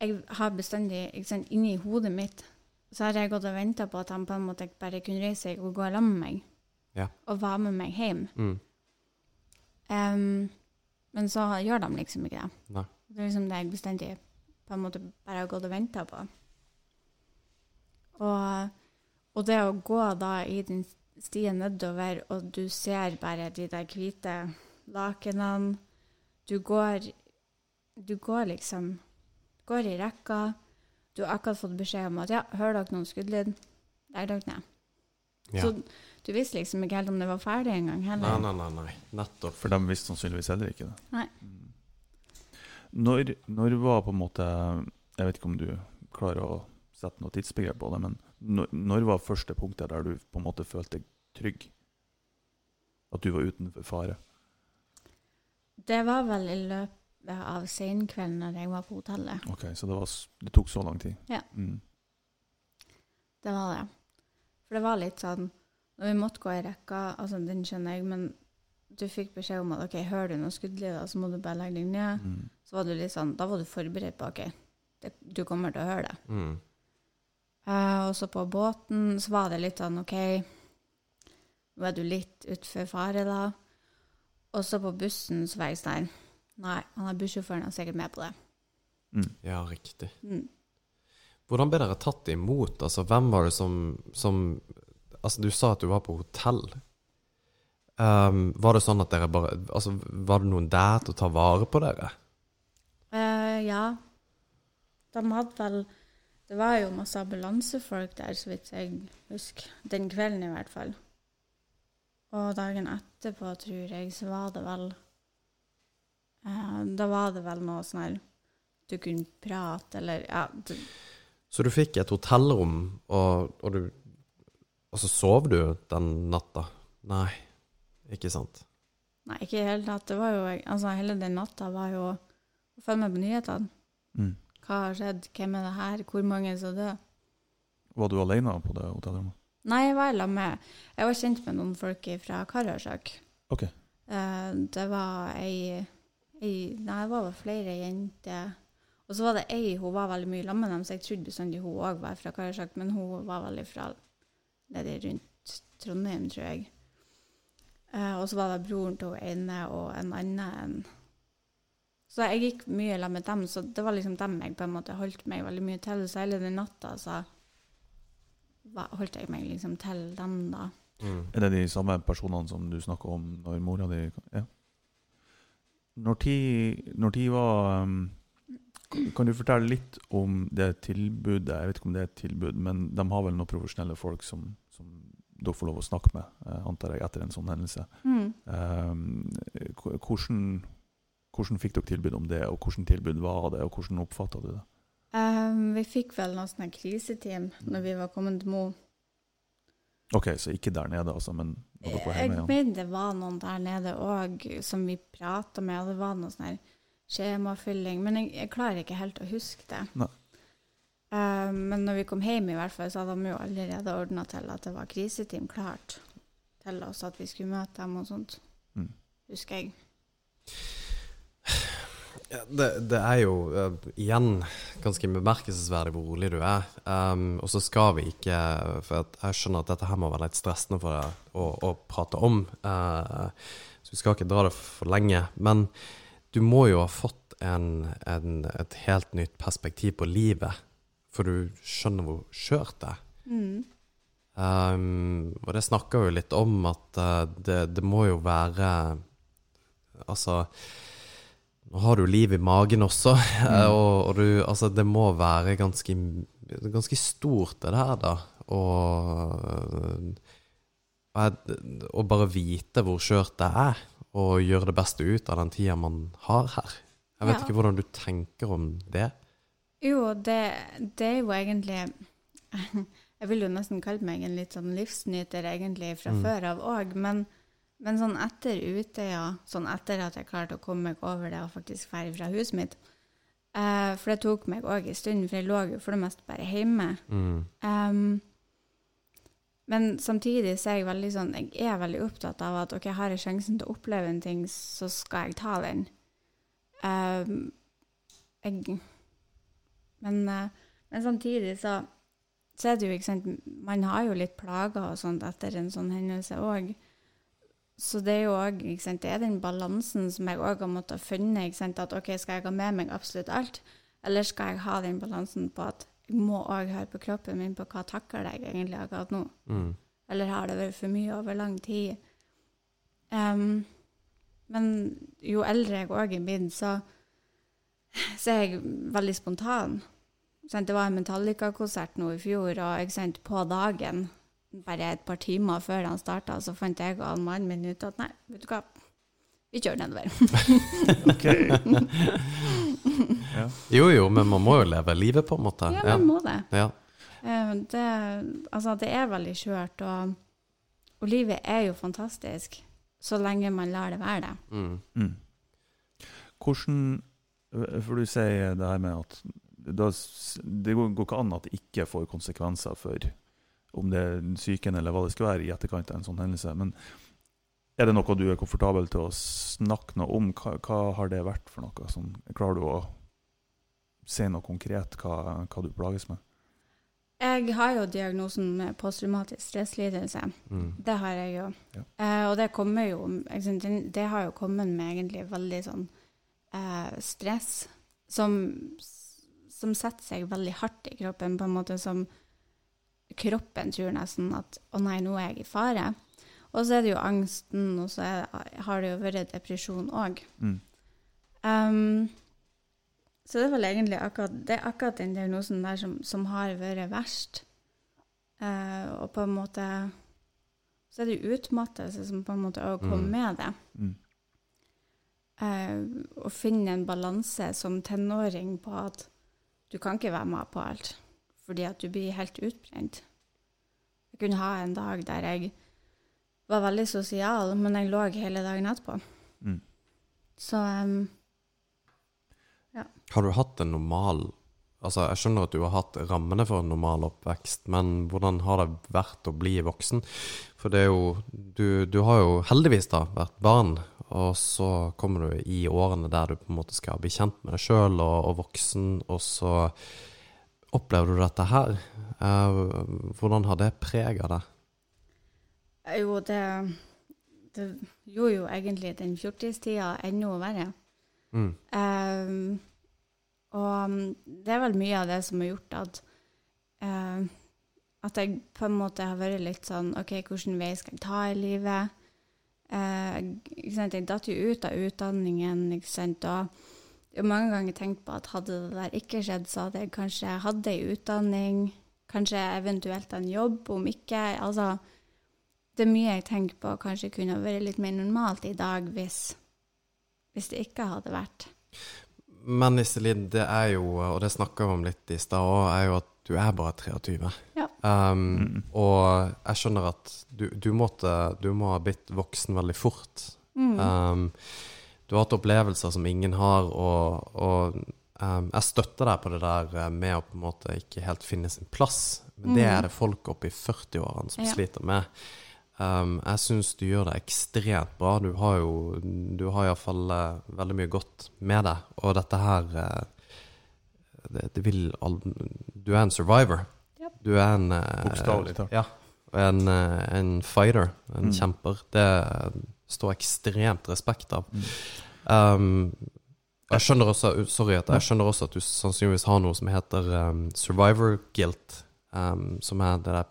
jeg har bestandig ikke sant, Inni hodet mitt så har jeg gått og venta på at han på en måte bare kunne reise seg og gå sammen med meg. Ja. Og være med meg hjem. Mm. Um, men så gjør de liksom ikke det. Nei. Det er liksom det jeg bestandig på en måte bare har gått og venta på. Og, og det å gå da i den stien nedover, og du ser bare de der hvite lakenene Du går Du går liksom Går i rekka. Du har akkurat fått beskjed om at ja, hører dere noen skuddlyd? Legg dere ned. Ja. Så du visste liksom ikke helt om det var ferdig engang Nei, heller. nei, nei, nei. Nettopp. For de visste sannsynligvis heller ikke det. Nei. Mm. Når, når var på en måte Jeg vet ikke om du klarer å sette noe tidsbegrep på det, men når, når var første punktet der du på en måte følte deg trygg? At du var utenfor fare? Det var vel i løpet av senkvelden når jeg var på hotellet. Ok, Så det, var, det tok så lang tid? Ja. Mm. Det var det. For det var litt sånn Når vi måtte gå i rekka, altså den skjønner jeg, men du fikk beskjed om at OK, hører du noe skuddlyder, så må du bare legge deg ned. Mm. Så var du litt sånn Da var du forberedt på OK, det, du kommer til å høre det. Mm. Uh, og så på båten så var det litt sånn OK, nå er du litt utfor fare, da. Og så på bussen så var jeg sånn Nei, han er bussjåføren og sikkert med på det. Mm. Ja, riktig. Mm. Hvordan ble dere tatt imot? Altså, hvem var det som, som Altså, du sa at du var på hotell. Um, var det sånn at dere bare Altså, var det noen der til å ta vare på dere? Uh, ja. De hadde vel Det var jo masse ambulansefolk der, så vidt jeg husker. Den kvelden i hvert fall. Og dagen etterpå, tror jeg, så var det vel eh, Da var det vel noe sånn her Du kunne prate, eller Ja. Du, Så du fikk et hotellrom, og, og du Og så sov du den natta? Nei, ikke sant? nei, ikke i det hele tatt. Det var jo Altså, hele den natta var jo å følge med på nyhetene. Mm. Hva har skjedd? Hvem er det her? Hvor mange er så døde? Var du alene på det hotellrommet? Nei, jeg var sammen med Jeg var kjent med noen folk fra Karasjok. Okay. Eh, det var ei, ei Nei, det var vel flere jenter. Og så var det ei, hun var veldig mye sammen med dem, så jeg trodde bestandig hun òg var fra Karasjok, men hun var veldig fra nedi rundt Trondheim, tror jeg. Eh, og så var det broren til hun ene og en annen en. Så jeg gikk mye sammen med dem, så det var liksom dem jeg på en måte holdt meg veldig mye til. Så hele den natta så holdt jeg meg liksom til dem, da. Mm. Er det de samme personene som du snakka om når mora di Ja. Når tid, når tid var um, Kan du fortelle litt om det tilbudet? Jeg vet ikke om det er et tilbud, men de har vel noen profesjonelle folk som, som dere får lov å snakke med, eh, antar jeg, etter en sånn hendelse. Mm. Um, hvordan, hvordan fikk dere tilbud om det, og hvordan tilbud var det, og hvordan oppfatta du det? Um, vi fikk vel noe sånn kriseteam når vi var kommet til Mo. Ok, så ikke der nede, altså, men Jeg mener det var noen der nede òg som vi prata med, og det var noe sånn her skjemafylling. Men jeg, jeg klarer ikke helt å huske det. Nei. Um, men når vi kom hjem, i hvert fall, så hadde de jo allerede ordna til at det var kriseteam klart til oss, at vi skulle møte dem og sånt. Mm. Husker jeg. Det, det er jo uh, igjen ganske bemerkelsesverdig hvor rolig du er. Um, og så skal vi ikke For jeg skjønner at dette her må være litt stressende for deg å, å prate om. Uh, så vi skal ikke dra det for lenge. Men du må jo ha fått en, en, et helt nytt perspektiv på livet. For du skjønner hvor skjørt det er. Mm. Um, og det snakker jo litt om at uh, det, det må jo være Altså Nå har du liv i magen også, *laughs* mm. og, og du Altså, det må være ganske Ganske stort, det her, da. Og, og jeg- Å bare vite hvor skjørt det er, og gjøre det beste ut av den tida man har her. Jeg vet Ja. ikke hvordan du tenker om det. Jo, det, det er jo egentlig *laughs* Jeg vil jo nesten kalle meg en litt sånn livsnyter egentlig fra Mm. før av òg, men, men sånn etter Utøya, sånn etter at jeg klarte å komme meg over det og faktisk dra fra huset mitt eh, For det tok meg òg en stund, for jeg lå jo for det meste bare hjemme. Mm. Um, men samtidig så er jeg veldig sånn Jeg er veldig opptatt av at ok, har jeg sjansen til å oppleve en ting, så skal jeg ta den. Um, jeg men, eh, men samtidig så, så er det jo ikke sant Man har jo litt plager og sånt etter en sånn hendelse òg. Så det er jo òg Det er den balansen som jeg òg har måttet ikke sant, At OK, skal jeg ha med meg absolutt alt, eller skal jeg ha den balansen på at jeg må òg høre på kroppen min på hva takler jeg egentlig akkurat nå? Mm. Eller har det vært for mye over lang tid? Um, men jo eldre jeg òg er blitt, så, så er jeg veldig spontan. Det var en Metallica-konsert nå i fjor, og ikke sant, på dagen, bare et par timer før han starta, så fant jeg og mannen min ut at nei, vet du hva, vi kjører nedover. *laughs* Ja. Jo jo, men man må jo leve livet, på en måte. Ja, man må det. Ja. Eh, det, altså, det er veldig skjørt, og, og livet er jo fantastisk, så lenge man lar det være det. Mm. Mm. Hvordan For du sier det her med at da, det går går ikke an at det ikke får konsekvenser for om det er psyken eller hva det skal være i etterkant av en sånn hendelse. Men er det noe du er komfortabel til å snakke noe om? Hva, hva har det vært for noe? Sånn, klarer du å si noe konkret hva, hva du plages med? Jeg har jo diagnosen med posttraumatisk stresslidelse. Mm. Det har jeg jo. Ja. Eh, og det kommer jo Det har jo kommet med egentlig veldig sånn eh, stress som, som setter seg veldig hardt i kroppen, på en måte som kroppen tror nesten at 'å nei, nå er jeg i fare'. Og så er det jo angsten, og så er, har det jo vært depresjon òg. Mm. Um, så det er vel egentlig akkurat, det er akkurat den diagnosen der som, som har vært verst. Uh, og på en måte så er det utmattelse som på en måte òg kommer Mm. med det. Mm. Uh, å finne en balanse som tenåring på at du kan ikke være med på alt, fordi at du blir helt utbrent. Jeg kunne ha en dag der jeg var veldig sosial, men jeg lå hele dagen etterpå. Mm. Så ja. Har du hatt en normal Altså, jeg skjønner at du har hatt rammene for en normal oppvekst, men hvordan har det vært å bli voksen? For det er jo Du, du har jo heldigvis da vært barn, og så kommer du i årene der du på en måte skal bli kjent med deg sjøl og, og voksen, og så opplever du dette her. Eh, hvordan har det prega deg? jo, det, det gjorde jo egentlig den fjortistida enda verre. Mm. Em, og um, det er vel mye av det som har gjort at uh, At jeg på en måte har vært litt sånn OK, hvilken vei skal jeg ta i livet? Uh? Jeg datt jo ut av utdanningen, ikke sant. Og jeg har mange ganger tenkt på at hadde det der ikke skjedd, så hadde jeg kanskje hatt ei utdanning, kanskje eventuelt en jobb, om ikke Altså, det er mye jeg tenker på kanskje kunne vært litt mer normalt i dag hvis, hvis det ikke hadde vært. Men Iselin, det er jo, og det snakka vi om litt i stad òg, er jo at du er bare 23. Ja. Um, Mm. Og jeg skjønner at du, du, måtte, du må ha blitt voksen veldig fort. Mm. Um, du har hatt opplevelser som ingen har, og, og um, jeg støtter deg på det der eh, med å på en måte ikke helt finne sin plass. Men det Mm. er det folk oppe i 40-årene som Ja. sliter med. Um, jeg syns du gjør det ekstremt bra. Du har jo Du har iallfall uh, veldig mye godt med deg, og dette her uh, det, det vil all, Du er en survivor. Yep. Du er en uh, Bokstavelig talt. Ja. En, uh, en fighter, en Mm. kjemper. Det står ekstremt respekt av. Mm. Um, jeg skjønner også Sorry jeg skjønner også at du sannsynligvis har noe som heter um, survivor guilt, um, som er det der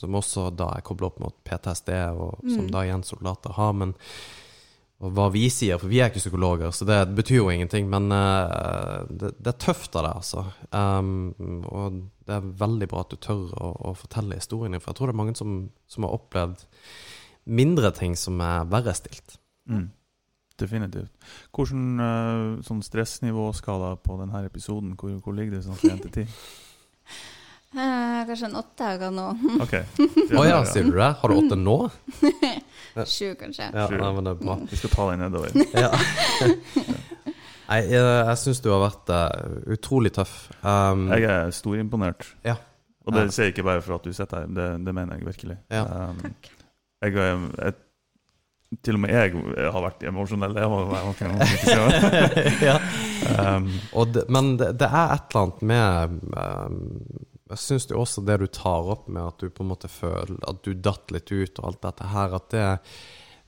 som også da er kobla opp mot PTSD, og som Mm. da igjen soldater har. Men og hva vi sier, for vi er ikke psykologer, så det betyr jo ingenting. Men uh, det, det er tøft av det, altså. Um, og det er veldig bra at du tør å, å fortelle historien din, for jeg tror det er mange som, som har opplevd mindre ting som er verre stilt. Mm. Definitivt. Hvordan uh, sånn stressnivåskala på denne episoden, hvor, hvor ligger det sånn fra 1 til 10? *laughs* Eh, kanskje en åtte akkurat nå. *laughs* OK. *laughs* Å ja, sier du det? Har du åtte nå? Sju, kanskje. Ja, nei, men det er bra. Vi skal ta deg nedover. Ja. Nei, jeg, jeg syns du har vært uh, utrolig tøff. Um, Jeg er storimponert. Ja. Og det Ja. sier jeg ikke bare for at du sitter her, det, det mener jeg virkelig. Ja. Um, Takk. Jeg, jeg, til og med jeg har vært emosjonell. Jeg var, jeg var ikke- det. *laughs* ja. Um, Og det, men det, det er et eller annet med um, Jeg syns jo også det du tar opp med at du på en måte føler at du datt litt ut og alt dette her, at det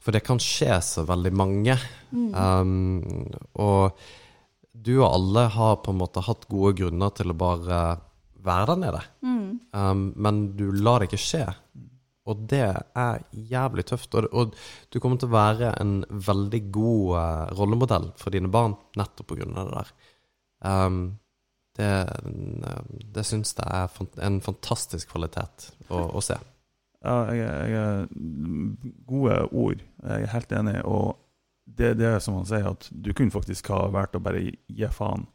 For det kan skje så veldig mange. Mm. Um, og du og alle har på en måte hatt gode grunner til å bare være der nede. Mm. Um, men du lar det ikke skje. Og det er jævlig tøft. Og, og du kommer til å være en veldig god uh, rollemodell for dine barn nettopp på grunn av det der. Um, det det syns jeg er en fantastisk kvalitet å, å se. ja, jeg, er- jeg er Gode ord. Jeg er helt enig. Og det, det er som han sier, at du kunne faktisk ha valgt å bare gi faen.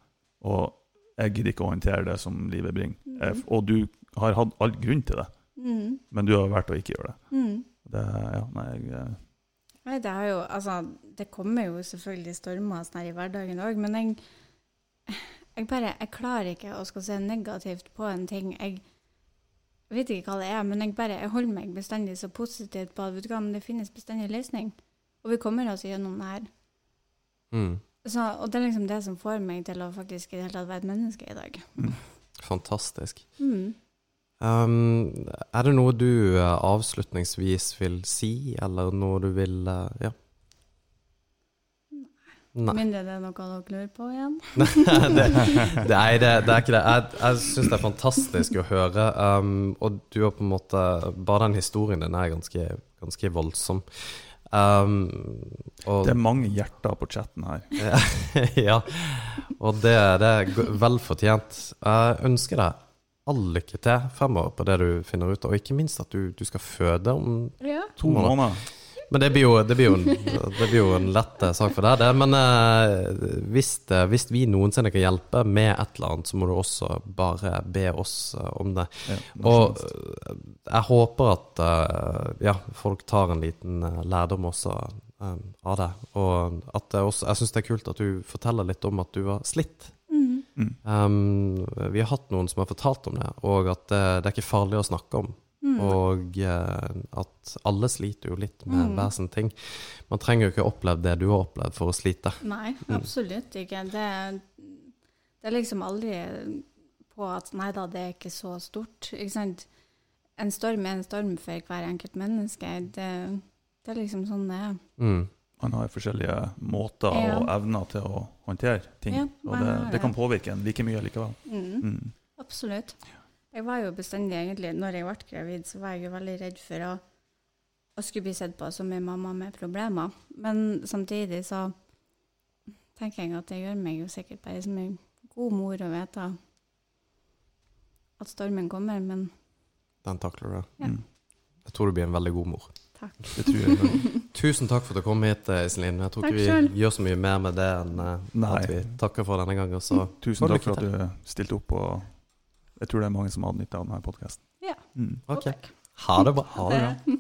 Og jeg gidder ikke å håndtere det som livet bringer. Eh, Mhm. Og du har hatt all grunn til det, Mm. men du har valgt å ikke gjøre det. Mm. det ja, nei, jeg, eh, Nei, det er jo Altså, det kommer jo selvfølgelig stormer sånn her i hverdagen òg, men jeg Jeg bare Jeg klarer ikke å skal se negativt på en ting. Jeg vet ikke hva det er, men jeg bare Jeg holder meg bestandig så positivt på at vet du hva, men det finnes bestandig løsning. Og vi kommer oss gjennom det her. Mm. Så, og det er liksom det som får meg til å faktisk i det hele tatt være et menneske i dag. Fantastisk. Mm. Um, er det noe du uh, avslutningsvis vil si, eller noe du vil uh, Ja. Nei. Mindre det er noe dere lurer på igjen. *laughs* det, nei, det, det er ikke det. Jeg, jeg syns det er fantastisk å høre. Um, og du har på en måte Bare den historien din er ganske, ganske voldsom. Um, og, det er mange hjerter på chatten her. *laughs* ja, og det, det er vel fortjent. Jeg ønsker deg all lykke til fremover på det du finner ut, av, og ikke minst at du, du skal føde om Ja. To måneder. Men det blir jo, det blir jo, en, det blir jo en lett eh, sak for deg, det. Men eh, hvis, det, hvis vi noensinne kan hjelpe med et eller annet, så må du også bare be oss eh, om det. Ja, Og eh, jeg håper at eh, ja, folk tar en liten eh, lærdom også eh, av det. Og at det også, jeg syns det er kult at du forteller litt om at du var slitt. Mm. Mm. Um, vi har hatt noen som har fortalt om det, og at det, det er ikke farlig å snakke om. Mm. Og uh, at alle sliter jo litt med Mm. hver sin ting. Man trenger jo ikke oppleve det du har opplevd for å slite. Nei, absolutt ikke. Det, det er liksom aldri på at nei da, det er ikke så stort. Ikke sant? En storm er en storm for hver enkelt menneske. Det, det er liksom sånn det er. Mm. Man har forskjellige måter Ja. og evner til å håndtere ting. Ja, og det, det kan påvirke en like mye likevel. Mm. Mm. Absolutt. Jeg var jo bestandig egentlig, når jeg ble gravid, så var jeg jo veldig redd for å, å skulle bli sett på som en mamma med problemer. Men samtidig så tenker jeg at det gjør meg jo sikkert bare som en god mor å vite at stormen kommer, men Den takler du. Ja. Mm. Jeg tror du blir en veldig god mor. takk. Det tror jeg. *laughs* Tusen takk for at du kom hit, eh, Iselin. Jeg tror ikke vi gjør så mye mer med det enn eh, Nei. at vi takker for denne gangen. Så Tusen takk for at du stilte opp. Og jeg tror det er mange som har nytte av denne podkasten. Ja. Mm. Okay. Ha det bra. Ha det bra.